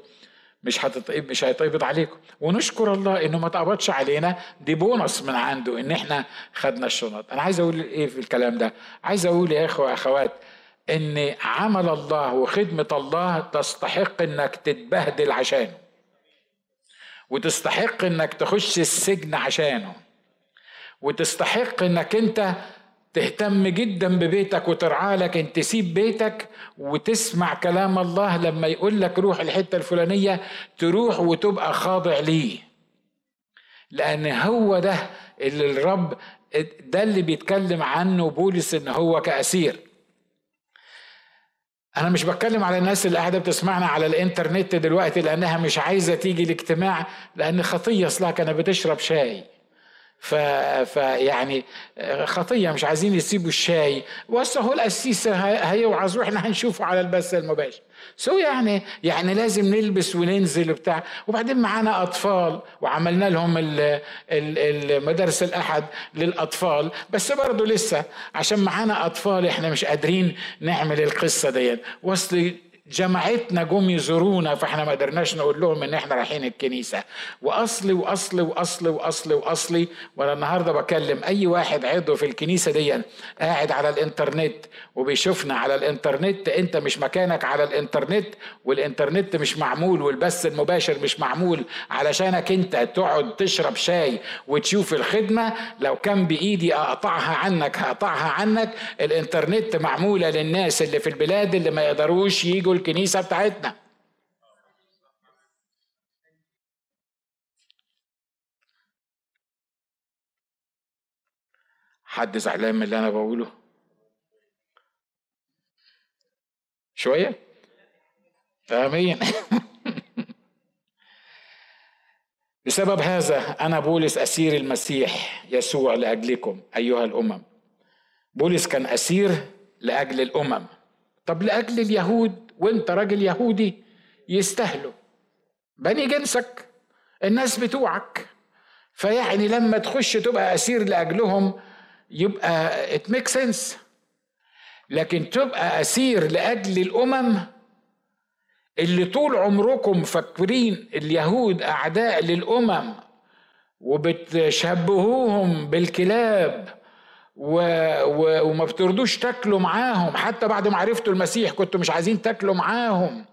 مش هتطيب مش هيتقبض عليكم. ونشكر الله إنه ما تقبضش علينا. دي بونص من عنده إن إحنا خدنا الشنط. أنا عايز أقول إيه في الكلام ده؟ عايز أقول يا إخوة أخوات إن عمل الله وخدمة الله تستحق إنك تتبهدل عشانه. وتستحق إنك تخش السجن عشانه. وتستحق إنك أنت تهتم جدا ببيتك وترعى لك ان تسيب بيتك وتسمع كلام الله لما يقول لك روح الحتة الفلانية تروح وتبقى خاضع ليه لأن هو ده اللي الرب ده اللي بيتكلم عنه بولس إن هو كأسير أنا مش بتكلم على الناس اللي قاعدة بتسمعنا على الإنترنت دلوقتي لأنها مش عايزة تيجي الاجتماع لأن خطية أصلها كانت بتشرب شاي. فيعني خطية مش عايزين يسيبوا الشاي. وهسه هو القسيس هيوعظ وإحنا هنشوفه على البث المباشر. سو يعني يعني لازم نلبس وننزل بتاع وبعدين معانا أطفال وعملنا لهم المدارس الأحد للأطفال. بس برضه لسه عشان معانا أطفال إحنا مش قادرين نعمل القصة ديت. وصل جماعتنا جم يزورونا فإحنا ما قدرناش نقول لهم إن إحنا رايحين الكنيسة. وأصلي وأصلي وأصلي وأصلي وأصلي وأنا النهارده بكلم أي واحد عضو في الكنيسة دي قاعد على الإنترنت وبيشوفنا على الإنترنت أنت مش مكانك على الإنترنت والإنترنت مش معمول والبث المباشر مش معمول علشانك أنت تقعد تشرب شاي وتشوف الخدمة. لو كان بإيدي أقطعها عنك هقطعها عنك. الإنترنت معمولة للناس اللي في البلاد اللي ما يقدروش يجوا الكنيسة بتاعتنا. حد زعلان من اللي أنا بقوله؟ شوية؟ فاهمين بسبب هذا أنا بولس أسير المسيح يسوع لأجلكم أيها الأمم. بولس كان أسير لأجل الأمم. طب لأجل اليهود؟ وانت راجل يهودي يستاهلوا. بني جنسك الناس بتوعك. فيعني لما تخش تبقى أسير لأجلهم يبقى it make sense لكن تبقى أسير لأجل الأمم اللي طول عمركم فاكرين اليهود أعداء للأمم وبتشبهوهم بالكلاب و... و... وما بترضوش تاكلوا معاهم. حتى بعد ما عرفتوا المسيح كنتوا مش عايزين تاكلوا معاهم.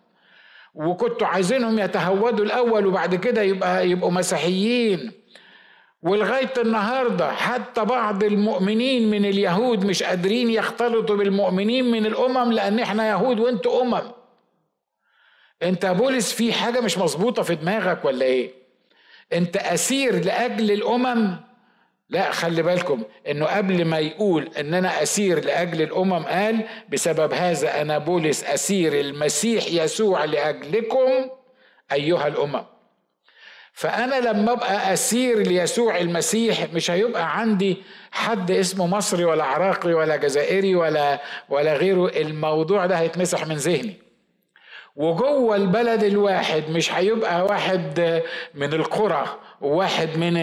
وكنتوا عايزينهم يتهودوا الأول وبعد كده يبقى يبقوا مسيحيين. ولغاية النهارده حتى بعض المؤمنين من اليهود مش قادرين يختلطوا بالمؤمنين من الأمم لأن إحنا يهود وأنتوا أمم. أنت بولس في حاجة مش مظبوطة في دماغك ولا إيه؟ أنت أسير لأجل الأمم لا خلي بالكم إنه قبل ما يقول إن أنا أسير لأجل الأمم قال بسبب هذا أنا بولس أسير المسيح يسوع لأجلكم أيها الأمم. فأنا لما أبقى أسير ليسوع المسيح مش هيبقى عندي حد اسمه مصري ولا عراقي ولا جزائري ولا ولا غيره. الموضوع ده هيتمسح من ذهني. وجوه البلد الواحد مش هيبقى واحد من القرى وواحد من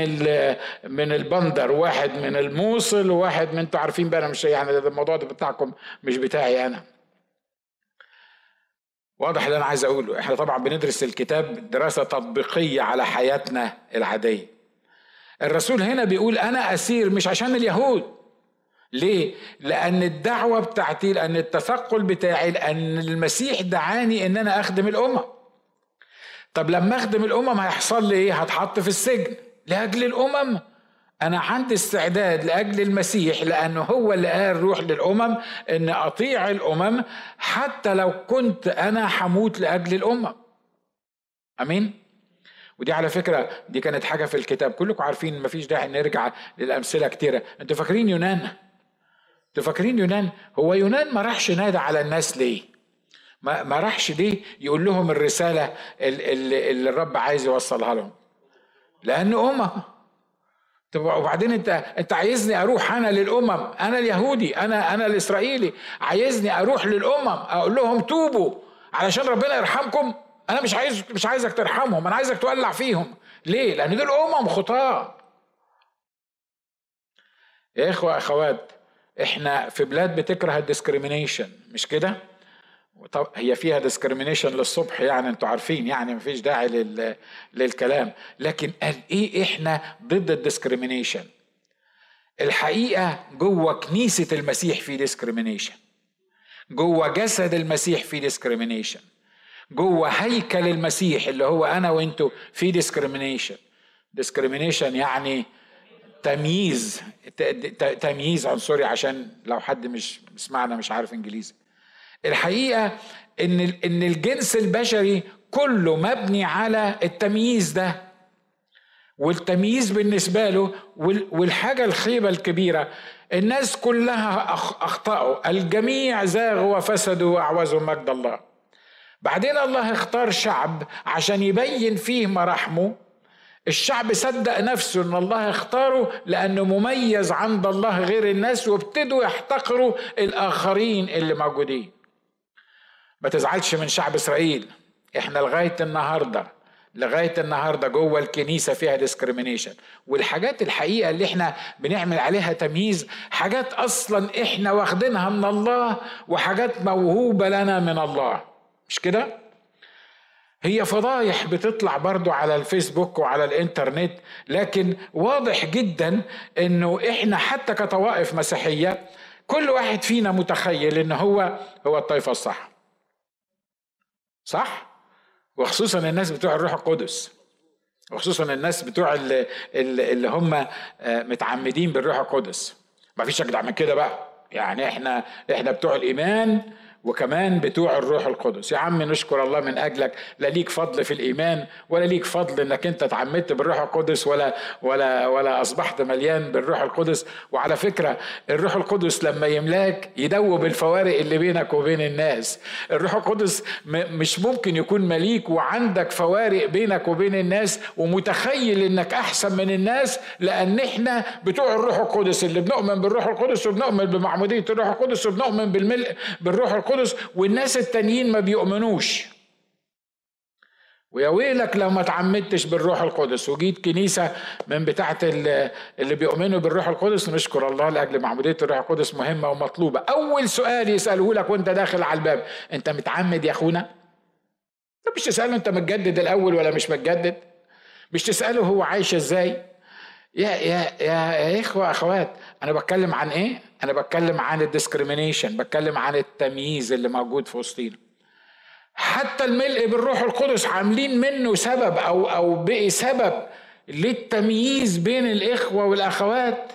من البندر وواحد من الموصل وواحد من أنتوا عارفين بقى أنا مش يعني الموضوع ده بتاعكم مش بتاعي أنا. واضح اللي أنا عايز اقوله. إحنا طبعا بندرس الكتاب دراسة تطبيقية على حياتنا العادية. الرسول هنا بيقول أنا أسير مش عشان اليهود. ليه؟ لأن الدعوة بتاعتي لأن التثقل بتاعي لأن المسيح دعاني إن أنا أخدم الأمم. طب لما أخدم الأمم هيحصل لي إيه؟ هتحط في السجن لأجل الأمم. أنا عندي استعداد لأجل المسيح لأنه هو اللي قال روح للأمم إن أطيع الأمم حتى لو كنت أنا حموت لأجل الأمم. أمين؟ ودي على فكرة دي كانت حاجة في الكتاب كلكم عارفين مفيش داعي نرجع للأمثلة كتيرة أنتوا فاكرين يونان أنتوا فاكرين يونان هو يونان ما راحش نادى على الناس ليه ما, ما راحش ليه يقول لهم الرسالة اللي, اللي الرب عايز يوصلها لهم لأنه أمم طب وبعدين انت انت عايزني أروح أنا للامم أنا اليهودي أنا أنا الاسرائيلي عايزني أروح للامم أقول لهم توبوا علشان ربنا يرحمكم أنا مش عايز مش عايزك ترحمهم أنا عايزك تولع فيهم ليه لأن دول امم خطاه يا اخوه اخوات إحنا في بلاد بتكره ال discrimination مش كده؟ طب هي فيها discrimination للصبح يعني أنتوا عارفين يعني مفيش داعي لل... للكلام. لكن قال إيه إحنا ضد ال discrimination الحقيقة جوه كنيسة المسيح في discrimination جوه جسد المسيح في discrimination جوه هيكل المسيح اللي هو أنا وأنتوا في discrimination discrimination يعني تمييز تمييز عنصري عشان لو حد مش بيسمعنا مش عارف إنجليزي. الحقيقة إن إن الجنس البشري كله مبني على التمييز ده. والتمييز بالنسبة له والحاجة الخيبة الكبيرة الناس كلها أخطأوا. الجميع زاغوا وفسدوا واعوزوا مجد الله. بعدين الله اختار شعب عشان يبين فيه مراحمه الشعب صدق نفسه إن الله اختاره لأنه مميز عند الله غير الناس وابتدوا يحتقروا الآخرين اللي موجودين. ما تزعلش من شعب إسرائيل. إحنا لغاية النهارده لغاية النهارده جوه الكنيسة فيها ديسكريميشن والحاجات الحقيقة اللي إحنا بنعمل عليها تمييز حاجات أصلا إحنا واخدينها من الله وحاجات موهوبة لنا من الله. مش كده؟ هي فضايح بتطلع برضو على الفيسبوك وعلى الانترنت لكن واضح جدا إنه إحنا حتى كطوائف مسيحية كل واحد فينا متخيل إن هو هو الطائفه الصح. صح؟ وخصوصا الناس بتوع الروح القدس. وخصوصا الناس بتوع اللي, اللي هم آه، متعمدين بالروح القدس. ما فيش أجدع من كده بقى. يعني إحنا إحنا بتوع الإيمان وكمان بتوع الروح القدس. يا عم نشكر الله من أجلك لا ليك فضل في الإيمان ولا ليك فضل إنك أنت اتعمدت بالروح القدس ولا ولا ولا أصبحت مليان بالروح القدس. وعلى فكرة الروح القدس لما يملاك يدوب الفوارق اللي بينك وبين الناس. الروح القدس مش ممكن يكون مليك وعندك فوارق بينك وبين الناس ومتخيل إنك أحسن من الناس لأن إحنا بتوع الروح القدس اللي بنؤمن بالروح القدس وبنؤمن بمعمودية الروح القدس وبنؤمن بالملء بالروح القدس. القدس والناس التانيين ما بيؤمنوش ويا ويلك لو ما تعمدتش بالروح القدس وجيت كنيسة من بتاعة اللي بيؤمنوا بالروح القدس نشكر الله لأجل معمودية الروح القدس مهمة ومطلوبة أول سؤال يسأله لك وأنت داخل على الباب أنت متعمد يا أخونا؟ مش تسأله أنت متجدد الأول ولا مش متجدد؟ مش تسأله هو عايش إزاي؟ يا يا يا, يا إخوة أخوات أنا بتكلم عن إيه؟ أنا بتكلم عن الديسكريميشن بتكلم عن التمييز اللي موجود في وسطينا. حتى الملء بالروح القدس عاملين منه سبب أو أو بقي سبب للتمييز بين الإخوة والأخوات.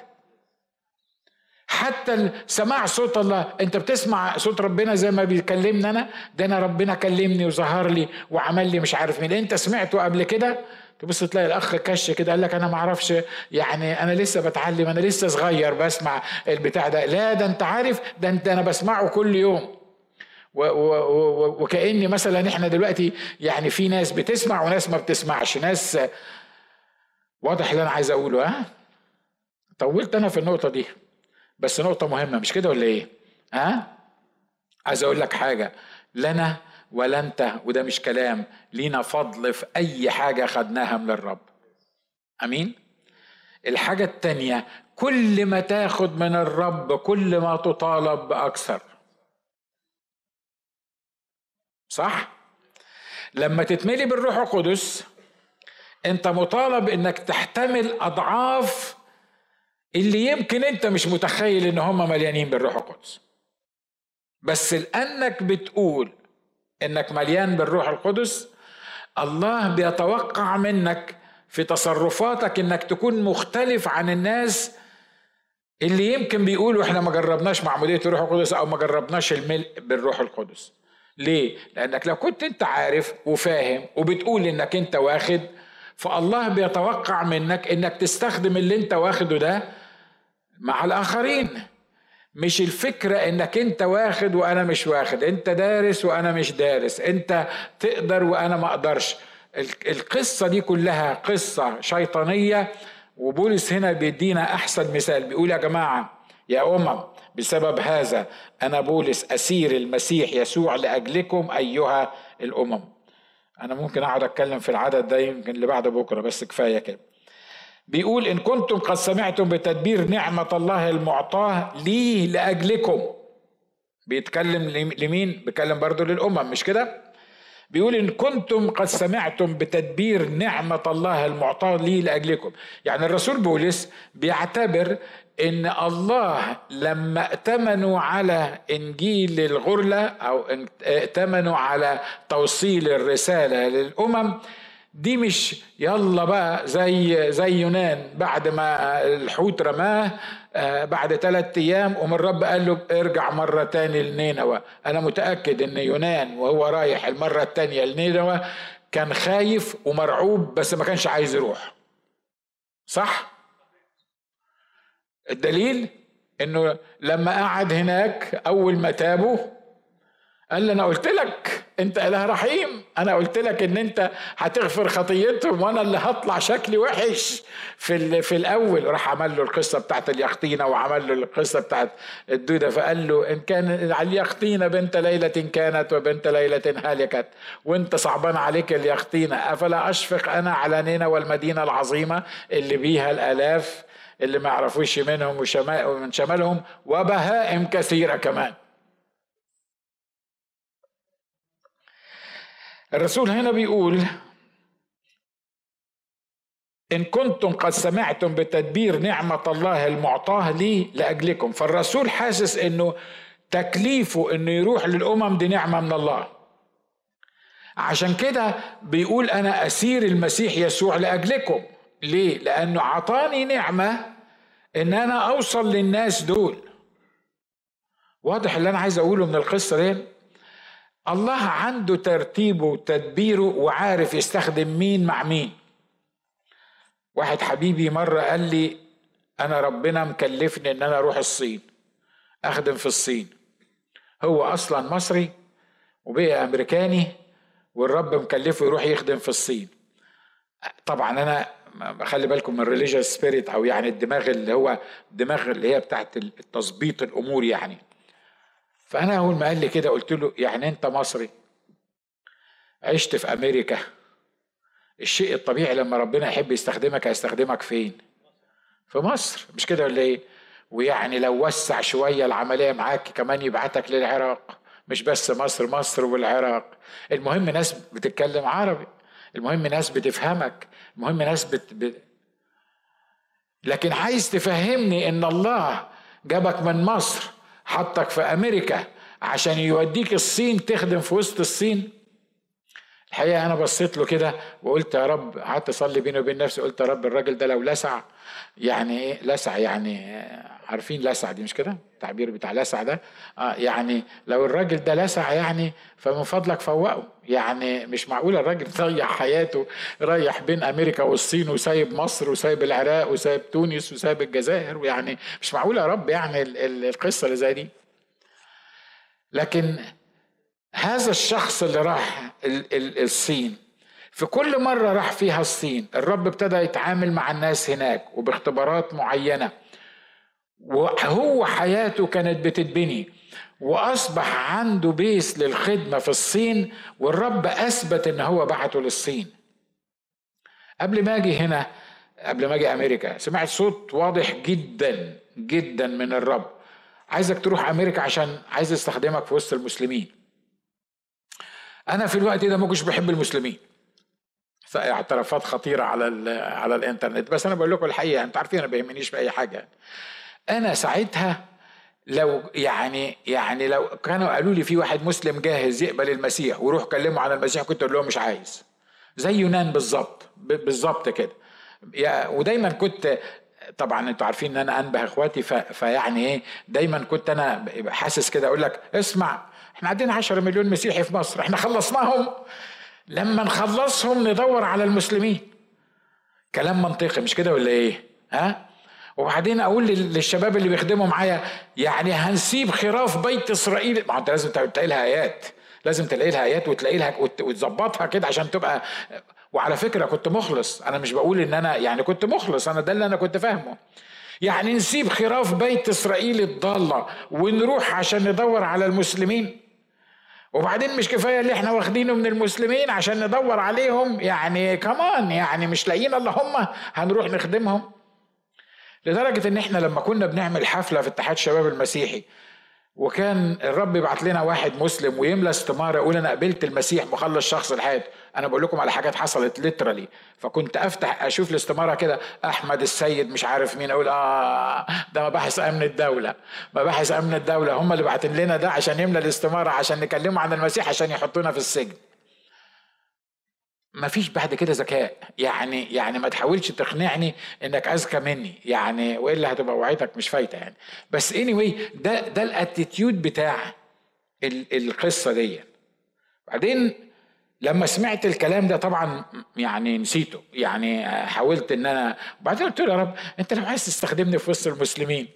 حتى سماع صوت الله. أنت بتسمع صوت ربنا زي ما بيكلمني أنا؟ ده أنا ربنا كلمني وظهر لي وعمل لي مش عارف مين. أنت سمعته قبل كده؟ تبص تلاقي الأخ كش كده قال لك أنا ما أعرفش يعني أنا لسه بتعلم أنا لسه صغير بسمع البتاع ده. لا ده أنت عارف ده أنت أنا بسمعه كل يوم. وكاني مثلا إحنا دلوقتي يعني في ناس بتسمع وناس ما بتسمعش. ناس واضح اللي أنا عايز أقوله ها؟ طولت أنا في النقطة دي بس نقطة مهمة مش كده ولا إيه؟ ها؟ عايز أقول لك حاجة. لنا ولا انت وده مش كلام. لينا فضل في أي حاجة خدناها من الرب. آمين؟ الحاجة التانية كل ما تاخد من الرب كل ما تطالب بأكثر. صح؟ لما تتملي بالروح القدس أنت مطالب إنك تحتمل أضعاف اللي يمكن أنت مش متخيل إن هم مليانين بالروح القدس. بس لأنك بتقول إنك مليان بالروح القدس الله بيتوقع منك في تصرفاتك إنك تكون مختلف عن الناس اللي يمكن بيقولوا إحنا ما جربناش معمودية الروح القدس أو ما جربناش الملء بالروح القدس. ليه؟ لأنك لو كنت أنت عارف وفاهم وبتقول إنك أنت واخد فالله بيتوقع منك إنك تستخدم اللي أنت واخده ده مع الآخرين. مش الفكرة إنك أنت واخد وأنا مش واخد. أنت دارس وأنا مش دارس. أنت تقدر وأنا ما أقدرش. القصة دي كلها قصة شيطانية وبولس هنا بيدينا أحسن مثال. بيقول يا جماعة يا أمم بسبب هذا أنا بولس أسير المسيح يسوع لأجلكم أيها الأمم. أنا ممكن أقعد أتكلم في العدد ده يمكن اللي بعد بكرة بس كفاية كده. بيقول إن كنتم قد سمعتم بتدبير نعمة الله المعطاة لي لأجلكم بيتكلم لمين؟ بيتكلم برضه للأمم مش كده؟ بيقول إن كنتم قد سمعتم بتدبير نعمة الله المعطاة لي لأجلكم يعني الرسول بولس بيعتبر إن الله لما ائتمنوا على إنجيل الغرلة أو ائتمنوا على توصيل الرسالة للأمم دي مش يلا بقى زي زي يونان بعد ما الحوت رماه آه، بعد ثلاثة أيام ومن الرب قال له ارجع مرة تاني لنينوى. أنا متأكد إن يونان وهو رايح المرة التانية لنينوى كان خايف ومرعوب بس ما كانش عايز يروح. صح؟ الدليل إنه لما قعد هناك أول ما تابوا قال لي أنا قلت لك أنت إله رحيم. أنا قلت لك إن أنت هتغفر خطيتهم وأنا اللي هطلع شكلي وحش. في في الأول راح عمل له القصة بتاعت اليقطينة وعمل له القصة بتاعت الدودة. فقال له إن كان اليقطينة بنت ليلة كانت وبنت ليلة هلكت وأنت صعبان عليك اليقطينة. أفلا أشفق أنا على نينا والمدينة العظيمة اللي بيها الآلاف اللي ما يعرفوش منهم ومن شمالهم وبهائم كثيرة كمان. الرسول هنا بيقول إن كنتم قد سمعتم بتدبير نعمة الله المعطاة لي لأجلكم. فالرسول حاسس إنه تكليفه إنه يروح للأمم دي نعمة من الله. عشان كده بيقول أنا أسير المسيح يسوع لأجلكم. ليه؟ لأنه عطاني نعمة إن أنا أوصل للناس دول. واضح اللي أنا عايز أقوله من القصة دي؟ الله عنده ترتيبه وتدبيره وعارف يستخدم مين مع مين. واحد حبيبي مرة قال لي أنا ربنا مكلفني إن أنا أروح الصين أخدم في الصين. هو أصلا مصري وبقي أمريكاني والرب مكلفه يروح يخدم في الصين. طبعا أنا خلي بالكم من ال religious spirit أو يعني الدماغ اللي هو الدماغ اللي هي بتاعت التظبيط الأمور يعني. فأنا أول ما قال لي كده قلت له يعني أنت مصري؟ عشت في أمريكا. الشيء الطبيعي لما ربنا يحب يستخدمك هيستخدمك فين؟ في مصر. مش كده ولا إيه؟ ويعني لو وسع شوية العملية معاك كمان يبعتك للعراق. مش بس مصر مصر والعراق. المهم ناس بتتكلم عربي. المهم ناس بتفهمك. المهم ناس بت... بت... لكن عايز تفهمني إن الله جابك من مصر؟ حطك في أمريكا عشان يوديك الصين تخدم في وسط الصين. الحقيقة أنا بصيت له كده وقلت يا رب قعدت أصلي بيني وبين نفسي قلت يا رب الراجل ده لو لسع يعني إيه؟ لسع يعني عارفين لسع دي مش كده؟ التعبير بتاع لسع ده. آه يعني لو الراجل ده لسع يعني فمن فضلك فوقه. يعني مش معقول الراجل ضيع حياته رايح بين أمريكا والصين وسايب مصر وسايب العراق وسايب تونس وسايب الجزائر. ويعني مش معقول يا رب يعني القصة اللي زي دي. لكن هذا الشخص اللي راح الصين في كل مرة راح فيها الصين الرب ابتدى يتعامل مع الناس هناك وباختبارات معينة. وهو حياته كانت بتتبني. وأصبح عنده بيس للخدمة في الصين والرب أثبت إن هو بعته للصين. قبل ما أجي هنا قبل ما أجي أمريكا سمعت صوت واضح جدا جدا من الرب. عايزك تروح أمريكا عشان عايز أستخدمك في وسط المسلمين. أنا في الوقت ده ما كنتش بحب المسلمين. اعترافات خطيرة على على الإنترنت. بس أنا بقول لكم الحقيقة أنتوا عارفين أنا ما بيهمنيش في أي حاجة. أنا ساعتها لو يعني يعني لو كانوا قالوا لي في واحد مسلم جاهز يقبل المسيح ويروح كلمه عن المسيح كنت أقول لهم مش عايز. زي يونان بالظبط بالظبط كده. ودايما كنت طبعا أنتوا عارفين إن أنا أنبه إخواتي فيعني إيه دايما كنت أنا حاسس كده أقول لك اسمع إحنا عندنا 10 مليون مسيحي في مصر إحنا خلصناهم. لما نخلصهم ندور على المسلمين. كلام منطقي مش كده ولا إيه؟ ها؟ وبعدين أقول للشباب اللي بيخدموا معايا يعني هنسيب خراف بيت إسرائيل. ما أنت لازم تلاقي لها آيات. لازم تلاقي لها آيات وتلاقي لها وتظبطها كده عشان تبقى وعلى فكرة كنت مخلص. أنا مش بقول إن أنا يعني كنت مخلص أنا ده اللي أنا كنت فاهمه. يعني نسيب خراف بيت إسرائيل الضالة ونروح عشان ندور على المسلمين. وبعدين مش كفاية اللي إحنا واخدينه من المسلمين عشان ندور عليهم. يعني كمان يعني مش لاقيين الا هم هنروح نخدمهم. لدرجة إن إحنا لما كنا بنعمل حفلة في اتحاد الشباب المسيحي وكان الرب يبعت لنا واحد مسلم ويملى استمارة يقول أنا قبلت المسيح مخلص شخص الحياة أنا بقول لكم على حاجات حصلت ليترالي فكنت أفتح أشوف الاستمارة كده أحمد السيد مش عارف مين أقول آه ده مباحث أمن الدولة. مباحث أمن الدولة هم اللي باعتين لنا ده عشان يملى الاستمارة عشان نكلمه عن المسيح عشان يحطونا في السجن. ما فيش بعد كده ذكاء. يعني يعني ما تحاولش تقنعني إنك أذكى مني. يعني وإلا هتبقى وعيتك مش فايته يعني. بس anyway ده ده الأتيتيود بتاع القصة دي. بعدين لما سمعت الكلام ده طبعا يعني نسيته. يعني حاولت إن أنا وبعدين قلت له يا رب أنت لو عايز تستخدمني في وسط المسلمين.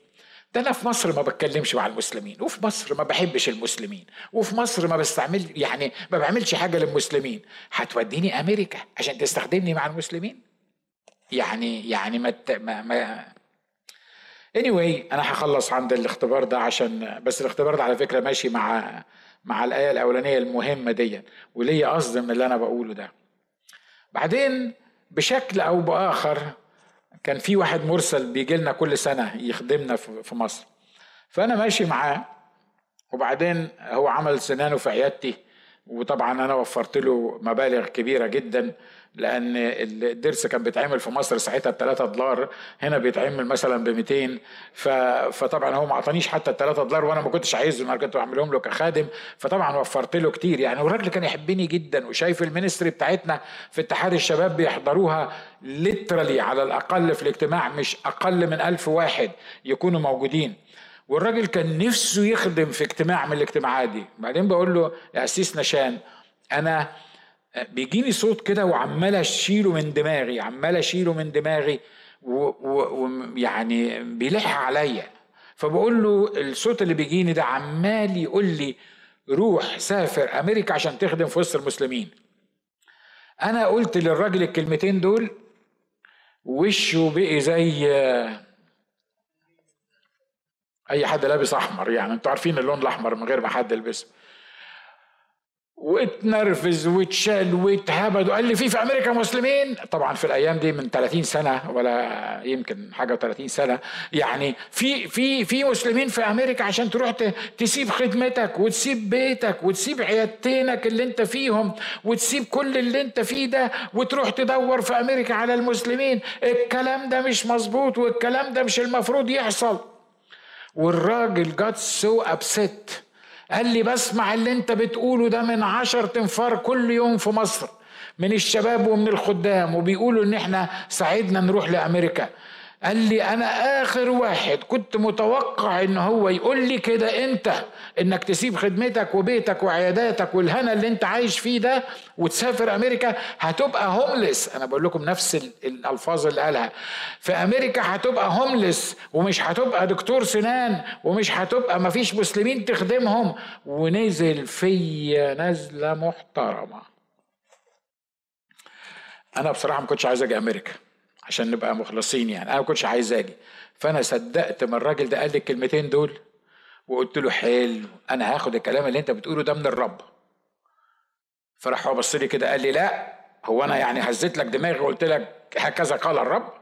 ده أنا في مصر ما بتكلمش مع المسلمين وفي مصر ما بحبش المسلمين وفي مصر ما بستعمل يعني ما بعملش حاجة للمسلمين. هتوديني أمريكا عشان تستخدمني مع المسلمين؟ يعني يعني ما ما, ما anyway أنا هخلص عند الاختبار ده عشان بس الاختبار ده على فكرة ماشي مع مع الآية الأولانية المهمة دي وليا قصد من اللي أنا بقوله ده. بعدين بشكل أو بآخر كان في واحد مرسل بيجي لنا كل سنة يخدمنا في مصر. فأنا ماشي معاه وبعدين هو عمل سنانه في عيادتي. وطبعا أنا وفرت له مبالغ كبيرة جدا لأن الضرس كان بيتعمل في مصر ساعتها ب 3 دولار هنا بيتعمل مثلا ب 200 فطبعا هو ما أعطانيش حتى ال 3 دولار وأنا ما كنتش عايزه أنا كنت بعملهم له كخادم. فطبعا وفرت له كتير. يعني والراجل كان يحبني جدا وشايف المينستري بتاعتنا في اتحاد الشباب بيحضروها ليترالي على الأقل في الاجتماع مش أقل من ألف واحد يكونوا موجودين. والراجل كان نفسه يخدم في اجتماع من الاجتماعات دي. بعدين بقول له يا أسيس نشان أنا بيجيني صوت كده وعمال أشيله من دماغي عمال أشيله من دماغي ويعني بيلح عليا. فبقول له الصوت اللي بيجيني ده عمال يقول لي روح سافر أمريكا عشان تخدم في وسط المسلمين. أنا قلت للراجل الكلمتين دول وشه بقي زي أي حد لابس أحمر يعني أنتوا عارفين اللون الأحمر من غير ما حد يلبسه. واتنرفز واتشال واتهبد وقال لي في في أمريكا مسلمين. طبعا في الأيام دي من 30 سنة ولا يمكن حاجة و30 سنة يعني في في في مسلمين في أمريكا عشان تروح تسيب خدمتك وتسيب بيتك وتسيب عيادتينك اللي أنت فيهم وتسيب كل اللي أنت فيه ده وتروح تدور في أمريكا على المسلمين. الكلام ده مش مظبوط والكلام ده مش المفروض يحصل. والراجل got so upset قال لي بسمع اللي انت بتقوله ده من عشرة أنفار كل يوم في مصر من الشباب ومن الخدام وبيقولوا ان إحنا ساعدنا نروح لأمريكا. قال لي أنا آخر واحد كنت متوقع إن هو يقول لي كده أنت إنك تسيب خدمتك وبيتك وعياداتك والهنا اللي أنت عايش فيه ده وتسافر أمريكا هتبقى هوملس أنا بقول لكم نفس الألفاظ اللي قالها. في أمريكا هتبقى هوملس ومش هتبقى دكتور سنان ومش هتبقى مفيش مسلمين تخدمهم. ونزل فيا نزلة محترمة. أنا بصراحة ما كنتش عايز أجي أمريكا. عشان نبقى مخلصين يعني. أنا ما كنتش عايز أجي. فأنا صدقت ما الراجل ده قال لي الكلمتين دول وقلت له حلو أنا هاخد الكلام اللي أنت بتقوله ده من الرب. فراح هو بص لي كده قال لي لا هو أنا يعني هزيت لك دماغي وقلت لك هكذا قال الرب.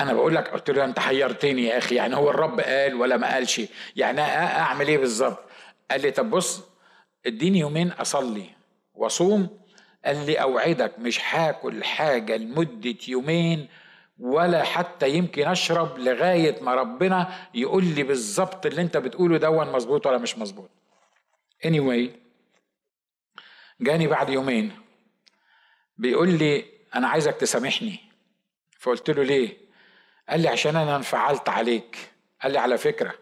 أنا بقول لك قلت له أنت حيرتني يا أخي يعني هو الرب قال ولا ما قالش؟ يعني أعمل إيه بالظبط؟ قال لي طب بص اديني يومين أصلي وأصوم. قال لي أوعدك مش هاكل حاجة لمدة يومين ولا حتى يمكن أشرب لغاية ما ربنا يقول لي بالظبط اللي أنت بتقوله دون مظبوط ولا مش مظبوط. Anyway جاني بعد يومين بيقول لي أنا عايزك تسامحني. فقلت له ليه؟ قال لي عشان أنا انفعلت عليك. قال لي على فكرة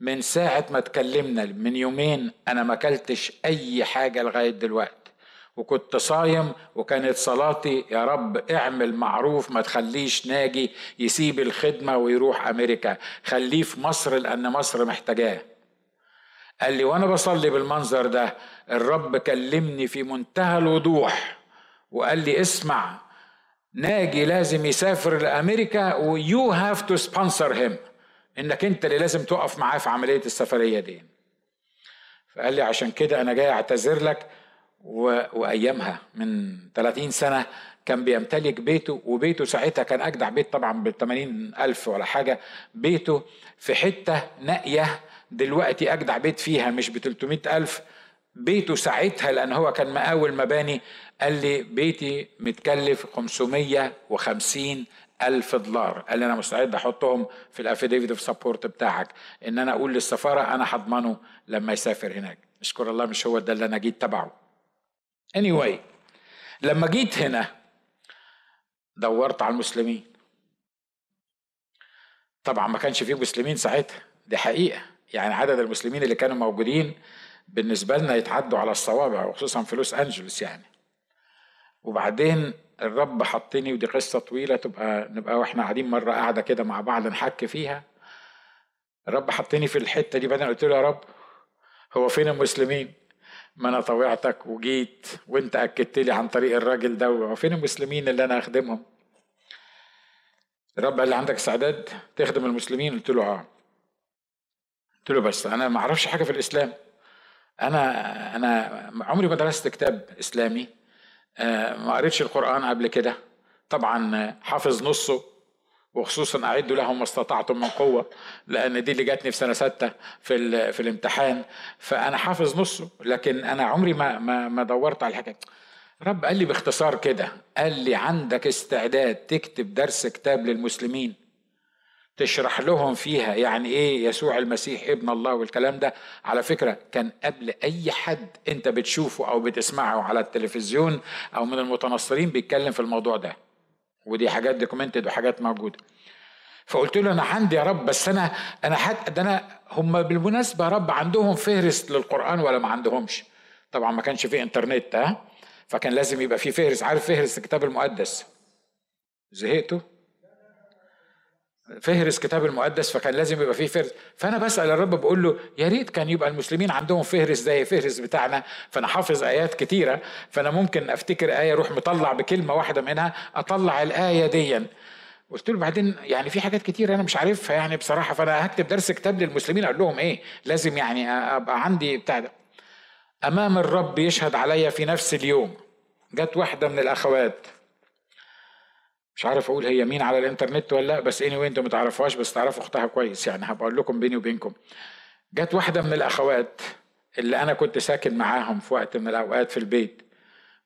من ساعة ما اتكلمنا من يومين أنا ما أكلتش أي حاجة لغاية دلوقتي. وكنت صايم وكانت صلاتي يا رب اعمل معروف ما تخليش ناجي يسيب الخدمة ويروح أمريكا خليه في مصر لأن مصر محتاجاه. قال لي وأنا بصلي بالمنظر ده الرب كلمني في منتهى الوضوح وقال لي اسمع ناجي لازم يسافر لأمريكا و you have to sponsor him إنك أنت اللي لازم تقف معاه في عملية السفرية دي. فقال لي عشان كده أنا جاي أعتذر لك وأيامها من 30 سنة كان بيمتلك بيته وبيته ساعتها كان أجدع بيت طبعا ب 80 ألف ولا حاجة. بيته في حتة نائية دلوقتي أجدع بيت فيها مش ب 300 ألف. بيته ساعتها لأن هو كان مقاول مباني قال لي بيتي متكلف 550 ألف دولار. قال لي أنا مستعد أحطهم في ال affidavit of support بتاعك. إن أنا أقول للسفارة أنا هضمنه لما يسافر هناك. نشكر الله مش هو ده اللي أنا جيت تبعه. Anyway لما جيت هنا دورت على المسلمين. طبعا ما كانش فيه مسلمين ساعتها دي حقيقة. يعني عدد المسلمين اللي كانوا موجودين بالنسبة لنا يتعدوا على الصوابع وخصوصا في لوس أنجلوس يعني. وبعدين الرب حطني ودي قصة طويلة تبقى نبقى وإحنا قاعدين مرة قاعدة كده مع بعض نحكي فيها. الرب حطني في الحتة دي بعدين قلت له يا رب هو فين المسلمين؟ ما أنا طوعتك وجيت وأنت أكدت لي عن طريق الراجل ده وفين المسلمين اللي أنا أخدمهم؟ الرب قال لي عندك استعداد تخدم المسلمين؟ قلت له آه. قلت له بس أنا ما أعرفش حاجة في الإسلام. أنا أنا عمري ما درست كتاب إسلامي آه، ما قريتش القرآن قبل كده. طبعا حافظ نصه وخصوصا اعدوا لهم ما استطعتم من قوة لأن دي اللي جاتني في سنة ستة في في الامتحان. فأنا حافظ نصه لكن أنا عمري ما ما, ما دورت على الحاجة رب قال لي باختصار كده قال لي عندك استعداد تكتب درس كتاب للمسلمين تشرح لهم فيها يعني إيه يسوع المسيح ابن الله والكلام ده؟ على فكرة كان قبل أي حد أنت بتشوفه أو بتسمعه على التلفزيون أو من المتنصرين بيتكلم في الموضوع ده. ودي حاجات دوكيومنتد وحاجات موجودة. فقلت له أنا عندي يا رب بس أنا أنا حتى أنا هم بالمناسبة يا رب عندهم فهرس للقرآن ولا ما عندهمش؟ طبعا ما كانش في إنترنت ها؟ فكان لازم يبقى في فهرس عارف فهرس الكتاب المقدس؟ زهقتوا؟ فهرس كتاب المقدس فكان لازم يبقى فيه فهرس. فأنا بسأل الرب بقول له يا ريت كان يبقى المسلمين عندهم فهرس زي فهرس بتاعنا فأنا حافظ آيات كتيرة فأنا ممكن أفتكر آية أروح مطلع بكلمة واحدة منها أطلع الآية ديا قلت له بعدين يعني في حاجات كتير أنا مش عارفها يعني بصراحة فأنا هكتب درس كتاب للمسلمين. أقول لهم إيه لازم يعني أبقى عندي بتاع ده. أمام الرب يشهد عليا في نفس اليوم جت واحدة من الأخوات. مش عارف أقول هي مين على الإنترنت ولا لأ بس اني anyway أنتوا ما تعرفوهاش بس تعرفوا أختها كويس. يعني هبقول لكم بيني وبينكم. جت واحدة من الأخوات اللي أنا كنت ساكن معاهم في وقت من الأوقات في البيت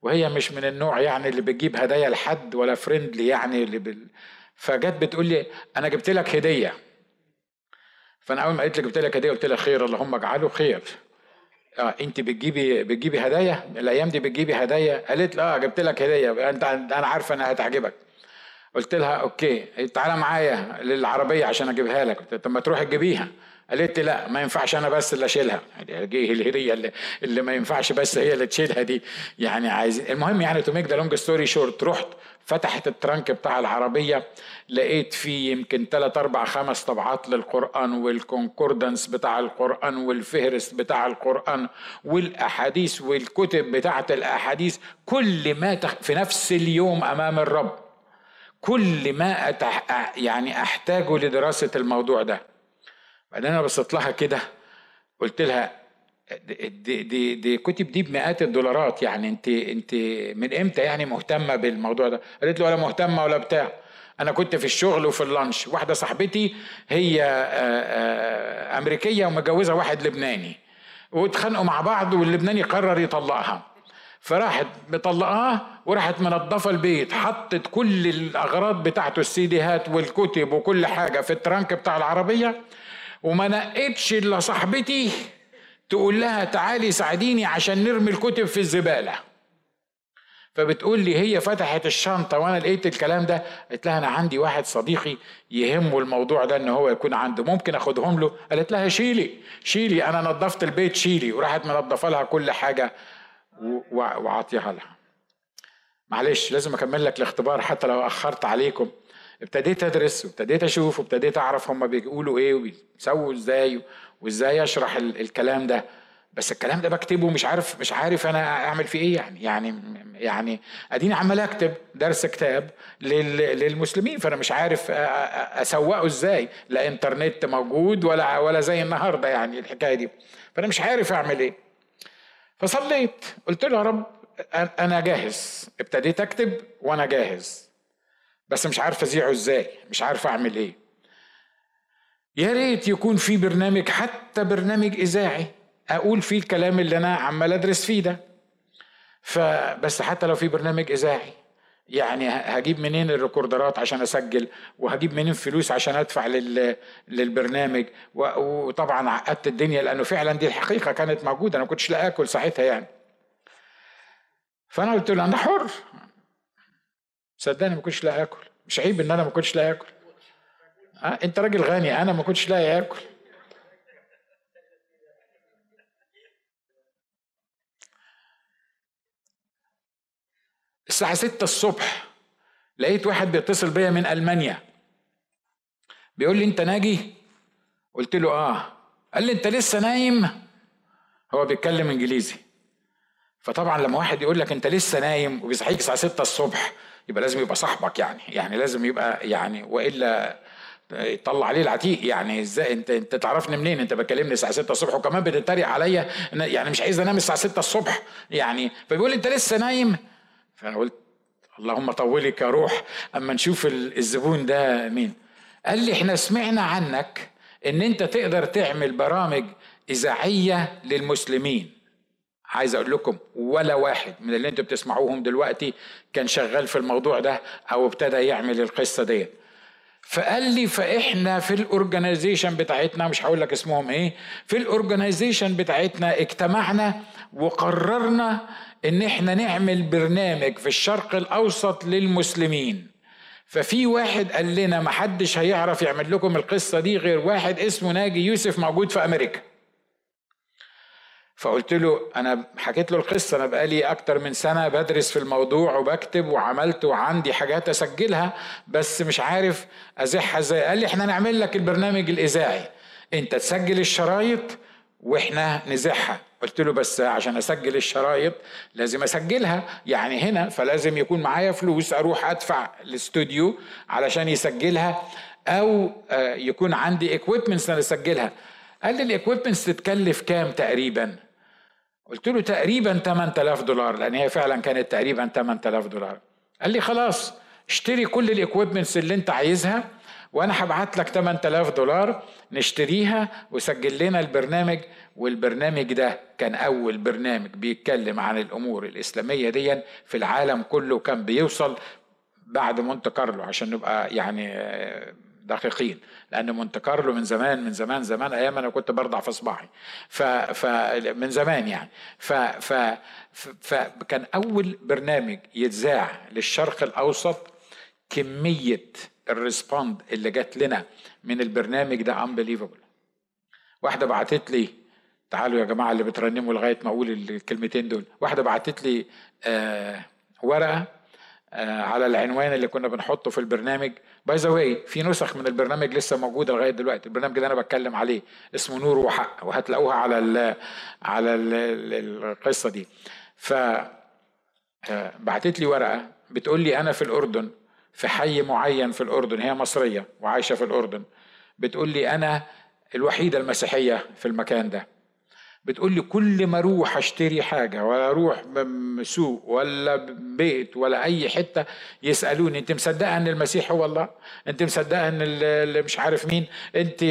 وهي مش من النوع يعني اللي بتجيب هدايا لحد ولا friendly يعني اللي بال... فجت بتقول لي أنا جبت لك هدية. فأنا أول ما قلت لي جبت لك هدية قلت لها خير اللهم اجعله خير. آه أنت بتجيبي بتجيبي هدايا؟ الأيام دي بتجيبي هدايا؟ قالت لا آه جبت لك هدية. أنت أنا عارفة إنها هتعجبك. قلت لها okay تعالى معايا للعربية عشان أجيبها لك. طب ما تروح تجيبيها. قالت لي لا ما ينفعش أنا بس اللي أشيلها. يعني الهديه اللي, اللي ما ينفعش بس هي اللي تشيلها دي. يعني عايز المهم يعني to make the long story short رحت فتحت ال trunk بتاع العربية لقيت فيه يمكن ثلاث أربع خمس طبعات للقرآن وال concordance بتاع القرآن والفهرس بتاع القرآن والأحاديث والكتب بتاعة الأحاديث كل ما تخ... في نفس اليوم أمام الرب. كل ما أتح... يعني أحتاجه لدراسة الموضوع ده. بعدين أنا بصيت لها كده قلت لها دي دي دي كتب دي بمئات الدولارات يعني أنت أنت من إمتى يعني مهتمة بالموضوع ده؟ قالت له ولا مهتمة ولا بتاع. أنا كنت في الشغل وفي اللانش. واحدة صاحبتي هي أمريكية ومتجوزة واحد لبناني. واتخانقوا مع بعض واللبناني قرر يطلقها. فراحت مطلقاه وراحت منظفة البيت حطت كل الأغراض بتاعته السيديهات والكتب وكل حاجة في الترانك بتاع العربية وما نقتش إلا صاحبتي تقول لها تعالي ساعديني عشان نرمي الكتب في الزبالة. فبتقول لي هي فتحت الشنطة وأنا لقيت الكلام ده قلت لها أنا عندي واحد صديقي يهمه الموضوع ده إن هو يكون عنده ممكن أخدهم له؟ قالت لها شيلي شيلي أنا نظفت البيت شيلي وراحت منظفة لها كل حاجة وعطيها لها. معلش لازم أكمل لك الاختبار حتى لو أخرت عليكم. ابتديت أدرس وابتديت أشوف وابتديت أعرف هما بيقولوا إيه وبيسووا إزاي وإزاي أشرح الكلام ده. بس الكلام ده بكتبه مش عارف مش عارف أنا أعمل فيه إيه يعني. يعني يعني أديني عمال أكتب درس كتاب للمسلمين فأنا مش عارف أسوقه إزاي لا إنترنت موجود ولا ولا زي النهارده يعني الحكاية دي. فأنا مش عارف أعمل إيه. فصليت. قلت له يا رب أنا جاهز. ابتديت أكتب وأنا جاهز. بس مش عارف أذيعه إزاي مش عارف أعمل إيه. يا ريت يكون في برنامج حتى برنامج إذاعي أقول فيه الكلام اللي أنا عمال أدرس فيه ده. فبس حتى لو في برنامج إذاعي يعني هجيب منين الريكوردرات عشان أسجل؟ وهجيب منين فلوس عشان أدفع لل... للبرنامج؟ وطبعا عقدت الدنيا لأنه فعلا دي الحقيقة كانت موجودة أنا ما كنتش لا آكل ساعتها يعني. فأنا قلت له أنا حر. صدقني ما كنتش لاقي آكل. مش عيب إن أنا ما كنتش لاقي آكل. أه؟ أنت راجل غني أنا ما كنتش لاقي آكل. الساعة ستة الصبح لقيت واحد بيتصل بيا من ألمانيا. بيقول لي أنت ناجي؟ قلت له آه. قال لي أنت لسه نايم؟ هو بيتكلم إنجليزي. فطبعا لما واحد يقول لك أنت لسه نايم؟ وبيصحيك الساعة ستة الصبح يبقى لازم يبقى صاحبك يعني. يعني لازم يبقى يعني وإلا يطلع عليه العتيق يعني. إزاي؟ أنت أنت تعرفني منين؟ أنت بتكلمني الساعة 6 الصبح وكمان بتتريق عليا يعني مش عايز أنام الساعة 6 الصبح يعني. فبيقول لي أنت لسه نايم؟ فانا قلت اللهم طولك يا روح اما نشوف الزبون ده مين. قال لي إحنا سمعنا عنك ان انت تقدر تعمل برامج إذاعية للمسلمين. عايز أقول لكم ولا واحد من اللي أنتوا بتسمعوهم دلوقتي كان شغال في الموضوع ده أو ابتدى يعمل القصة ديت. فقال لي فإحنا في ال organization بتاعتنا مش هقول لك اسمهم إيه في الاورجنايزيشن بتاعتنا اجتمعنا وقررنا إن إحنا نعمل برنامج في الشرق الأوسط للمسلمين. ففي واحد قال لنا محدش هيعرف يعمل لكم القصة دي غير واحد اسمه ناجي يوسف موجود في أمريكا. فقلت له أنا حكيت له القصة أنا بقالي أكتر من سنة بدرس في الموضوع وبكتب وعملت وعندي حاجات أسجلها بس مش عارف أزحها إزاي. قال لي إحنا نعمل لك البرنامج الإذاعي. أنت تسجل الشرايط وإحنا نزحها. قلت له بس عشان أسجل الشرايط لازم أسجلها. يعني هنا فلازم يكون معايا فلوس أروح أدفع الاستوديو علشان يسجلها أو آه، يكون عندي equipments أنا أسجلها. قال لي ال equipments تتكلف كام تقريبا؟ قلت له تقريبا 8000 دولار لأن هي فعلا كانت تقريبا 8000 دولار. قال لي خلاص اشتري كل ال equipments اللي انت عايزها وأنا هبعت لك 8000 دولار نشتريها وسجل لنا البرنامج. والبرنامج ده كان أول برنامج بيتكلم عن الأمور الإسلامية دي في العالم كله كان بيوصل بعد مونت كارلو عشان نبقى يعني دقيقين لأن مونت كارلو من زمان من زمان زمان أيام أنا كنت برضع في صباحي ف, ف من زمان يعني. ف, ف فكان أول برنامج يتذاع للشرق الأوسط كمية ال respond اللي جات لنا من البرنامج ده unbelievable واحدة بعتت لي تعالوا يا جماعة اللي بترنموا لغاية ما أقول الكلمتين دول. واحدة بعتت لي آه ورقة آه على العنوان اللي كنا بنحطه في البرنامج. by the way في نسخ من البرنامج لسه موجودة لغاية دلوقتي. البرنامج اللي أنا بتكلم عليه اسمه نور وحق وهتلاقوها على ال على ال القصة دي. ف آه، بعتت لي ورقة بتقول لي أنا في الأردن في حي معين في الأردن هي مصرية وعايشة في الأردن بتقول لي أنا الوحيدة المسيحية في المكان ده. بتقول لي كل ما أروح أشتري حاجة ولا أروح سوق ولا بيت ولا أي حتة يسألوني أنت مصدقة إن المسيح هو الله؟ أنت مصدقة إن اللي مش عارف مين؟ أنت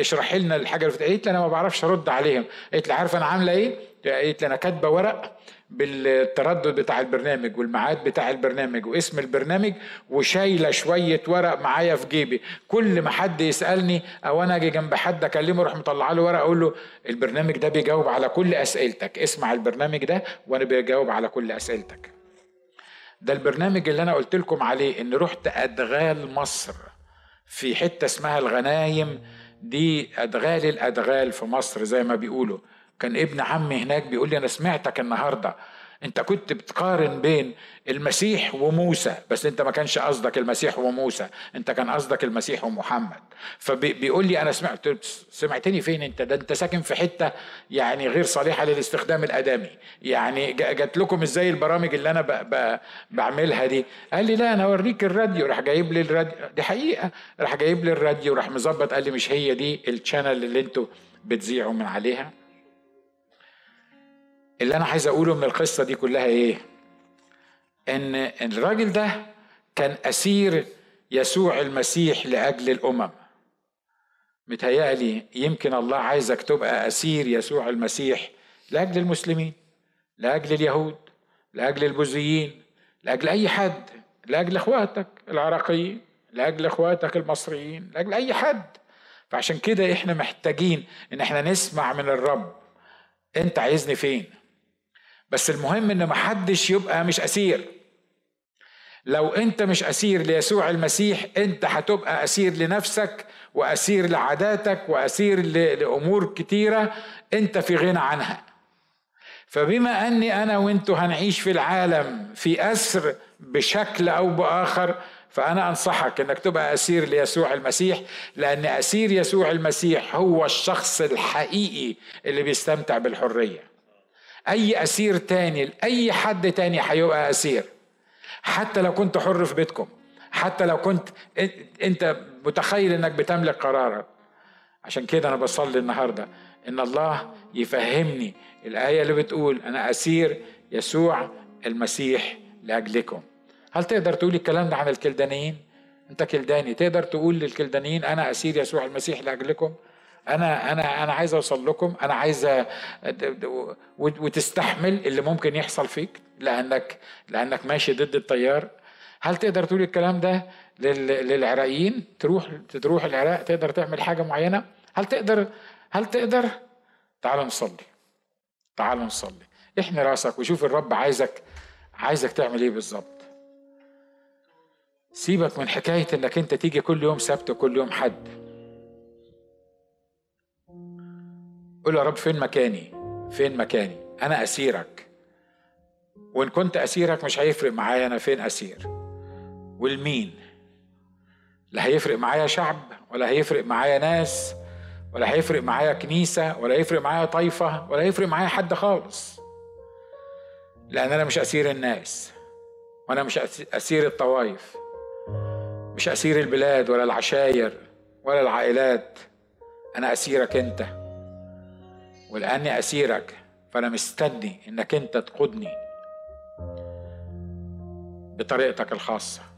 اشرحي لنا الحاجة اللي قالت لي أنا ما بعرفش أرد عليهم. قالت لي عارفة أنا عاملة إيه؟ قالت لي أنا كاتبة ورق بالتردد بتاع البرنامج والميعاد بتاع البرنامج واسم البرنامج وشايلة شوية ورق معايا في جيبي. كل ما حد يسألني أو أنا أجي جنب حد أكلمه أروح مطلع له ورق أقول له البرنامج ده بيجاوب على كل أسئلتك. اسمع البرنامج ده وأنا بيجاوب على كل أسئلتك. ده البرنامج اللي أنا قلت لكم عليه ان رحت أدغال مصر في حتة اسمها الغنايم. دي أدغال الأدغال في مصر زي ما بيقولوا. كان ابن عمي هناك بيقول لي أنا سمعتك النهارده. أنت كنت بتقارن بين المسيح وموسى بس أنت ما كانش قصدك المسيح وموسى أنت كان قصدك المسيح ومحمد. فبيقول لي أنا سمعت سمعتني فين أنت؟ ده أنت ساكن في حتة يعني غير صالحه للاستخدام الآدمي. يعني جات لكم إزاي البرامج اللي أنا ب ب بعملها دي؟ قال لي لا أنا اوريك الراديو. راح جايب لي الراديو. دي حقيقة. راح جايب لي الراديو راح مظبط قال لي مش هي دي ال channel اللي أنتوا بتذيعوا من عليها؟ اللي أنا عايز أقوله من القصة دي كلها إيه؟ إن الراجل ده كان أسير يسوع المسيح لأجل الأمم. متهيألي يمكن الله عايزك تبقى أسير يسوع المسيح لأجل المسلمين لأجل اليهود لأجل البوذيين لأجل أي حد لأجل إخواتك العراقيين لأجل إخواتك المصريين لأجل أي حد. فعشان كده إحنا محتاجين إن إحنا نسمع من الرب أنت عايزني فين؟ بس المهم إن محدش يبقى مش أسير. لو أنت مش أسير ليسوع المسيح أنت هتبقى أسير لنفسك وأسير لعاداتك وأسير لأمور كتيرة أنت في غنى عنها. فبما أني أنا وانتو هنعيش في العالم في أسر بشكل أو بآخر فأنا أنصحك إنك تبقى أسير ليسوع المسيح لأن أسير يسوع المسيح هو الشخص الحقيقي اللي بيستمتع بالحرية. أي أسير تاني لأي حد تاني هيبقى أسير. حتى لو كنت حر في بيتكم حتى لو كنت أنت متخيل إنك بتملك قرارك. عشان كده أنا بصلي النهارده. إن الله يفهمني الآية اللي بتقول أنا أسير يسوع المسيح لأجلكم. هل تقدر تقول الكلام ده عن الكلدانيين؟ أنت كلداني تقدر تقول للكلدانيين أنا أسير يسوع المسيح لأجلكم؟ أنا أنا أنا عايز أوصل لكم أنا عايز وتستحمل اللي ممكن يحصل فيك لأنك لأنك ماشي ضد التيار. هل تقدر تقول الكلام ده للعراقيين؟ تروح تروح العراق تقدر تعمل حاجة معينة؟ هل تقدر هل تقدر؟ تعال نصلي. تعال نصلي. احمي رأسك وشوف الرب عايزك عايزك تعمل إيه بالظبط. سيبك من حكاية إنك أنت تيجي كل يوم سبت وكل يوم حد. قول يا رب فين مكاني؟ فين مكاني؟ أنا أسيرك. وإن كنت أسيرك مش هيفرق معايا أنا فين أسير. والمين؟ لا هيفرق معايا شعب ولا هيفرق معايا ناس ولا هيفرق معايا كنيسة ولا هيفرق معايا طائفة ولا هيفرق معايا حد خالص. لأن أنا مش أسير الناس وأنا مش أسير الطوائف. مش أسير البلاد ولا العشاير ولا العائلات. أنا أسيرك أنت. ولأني أسيرك. فأنا مستني إنك أنت تقودني بطريقتك الخاصة.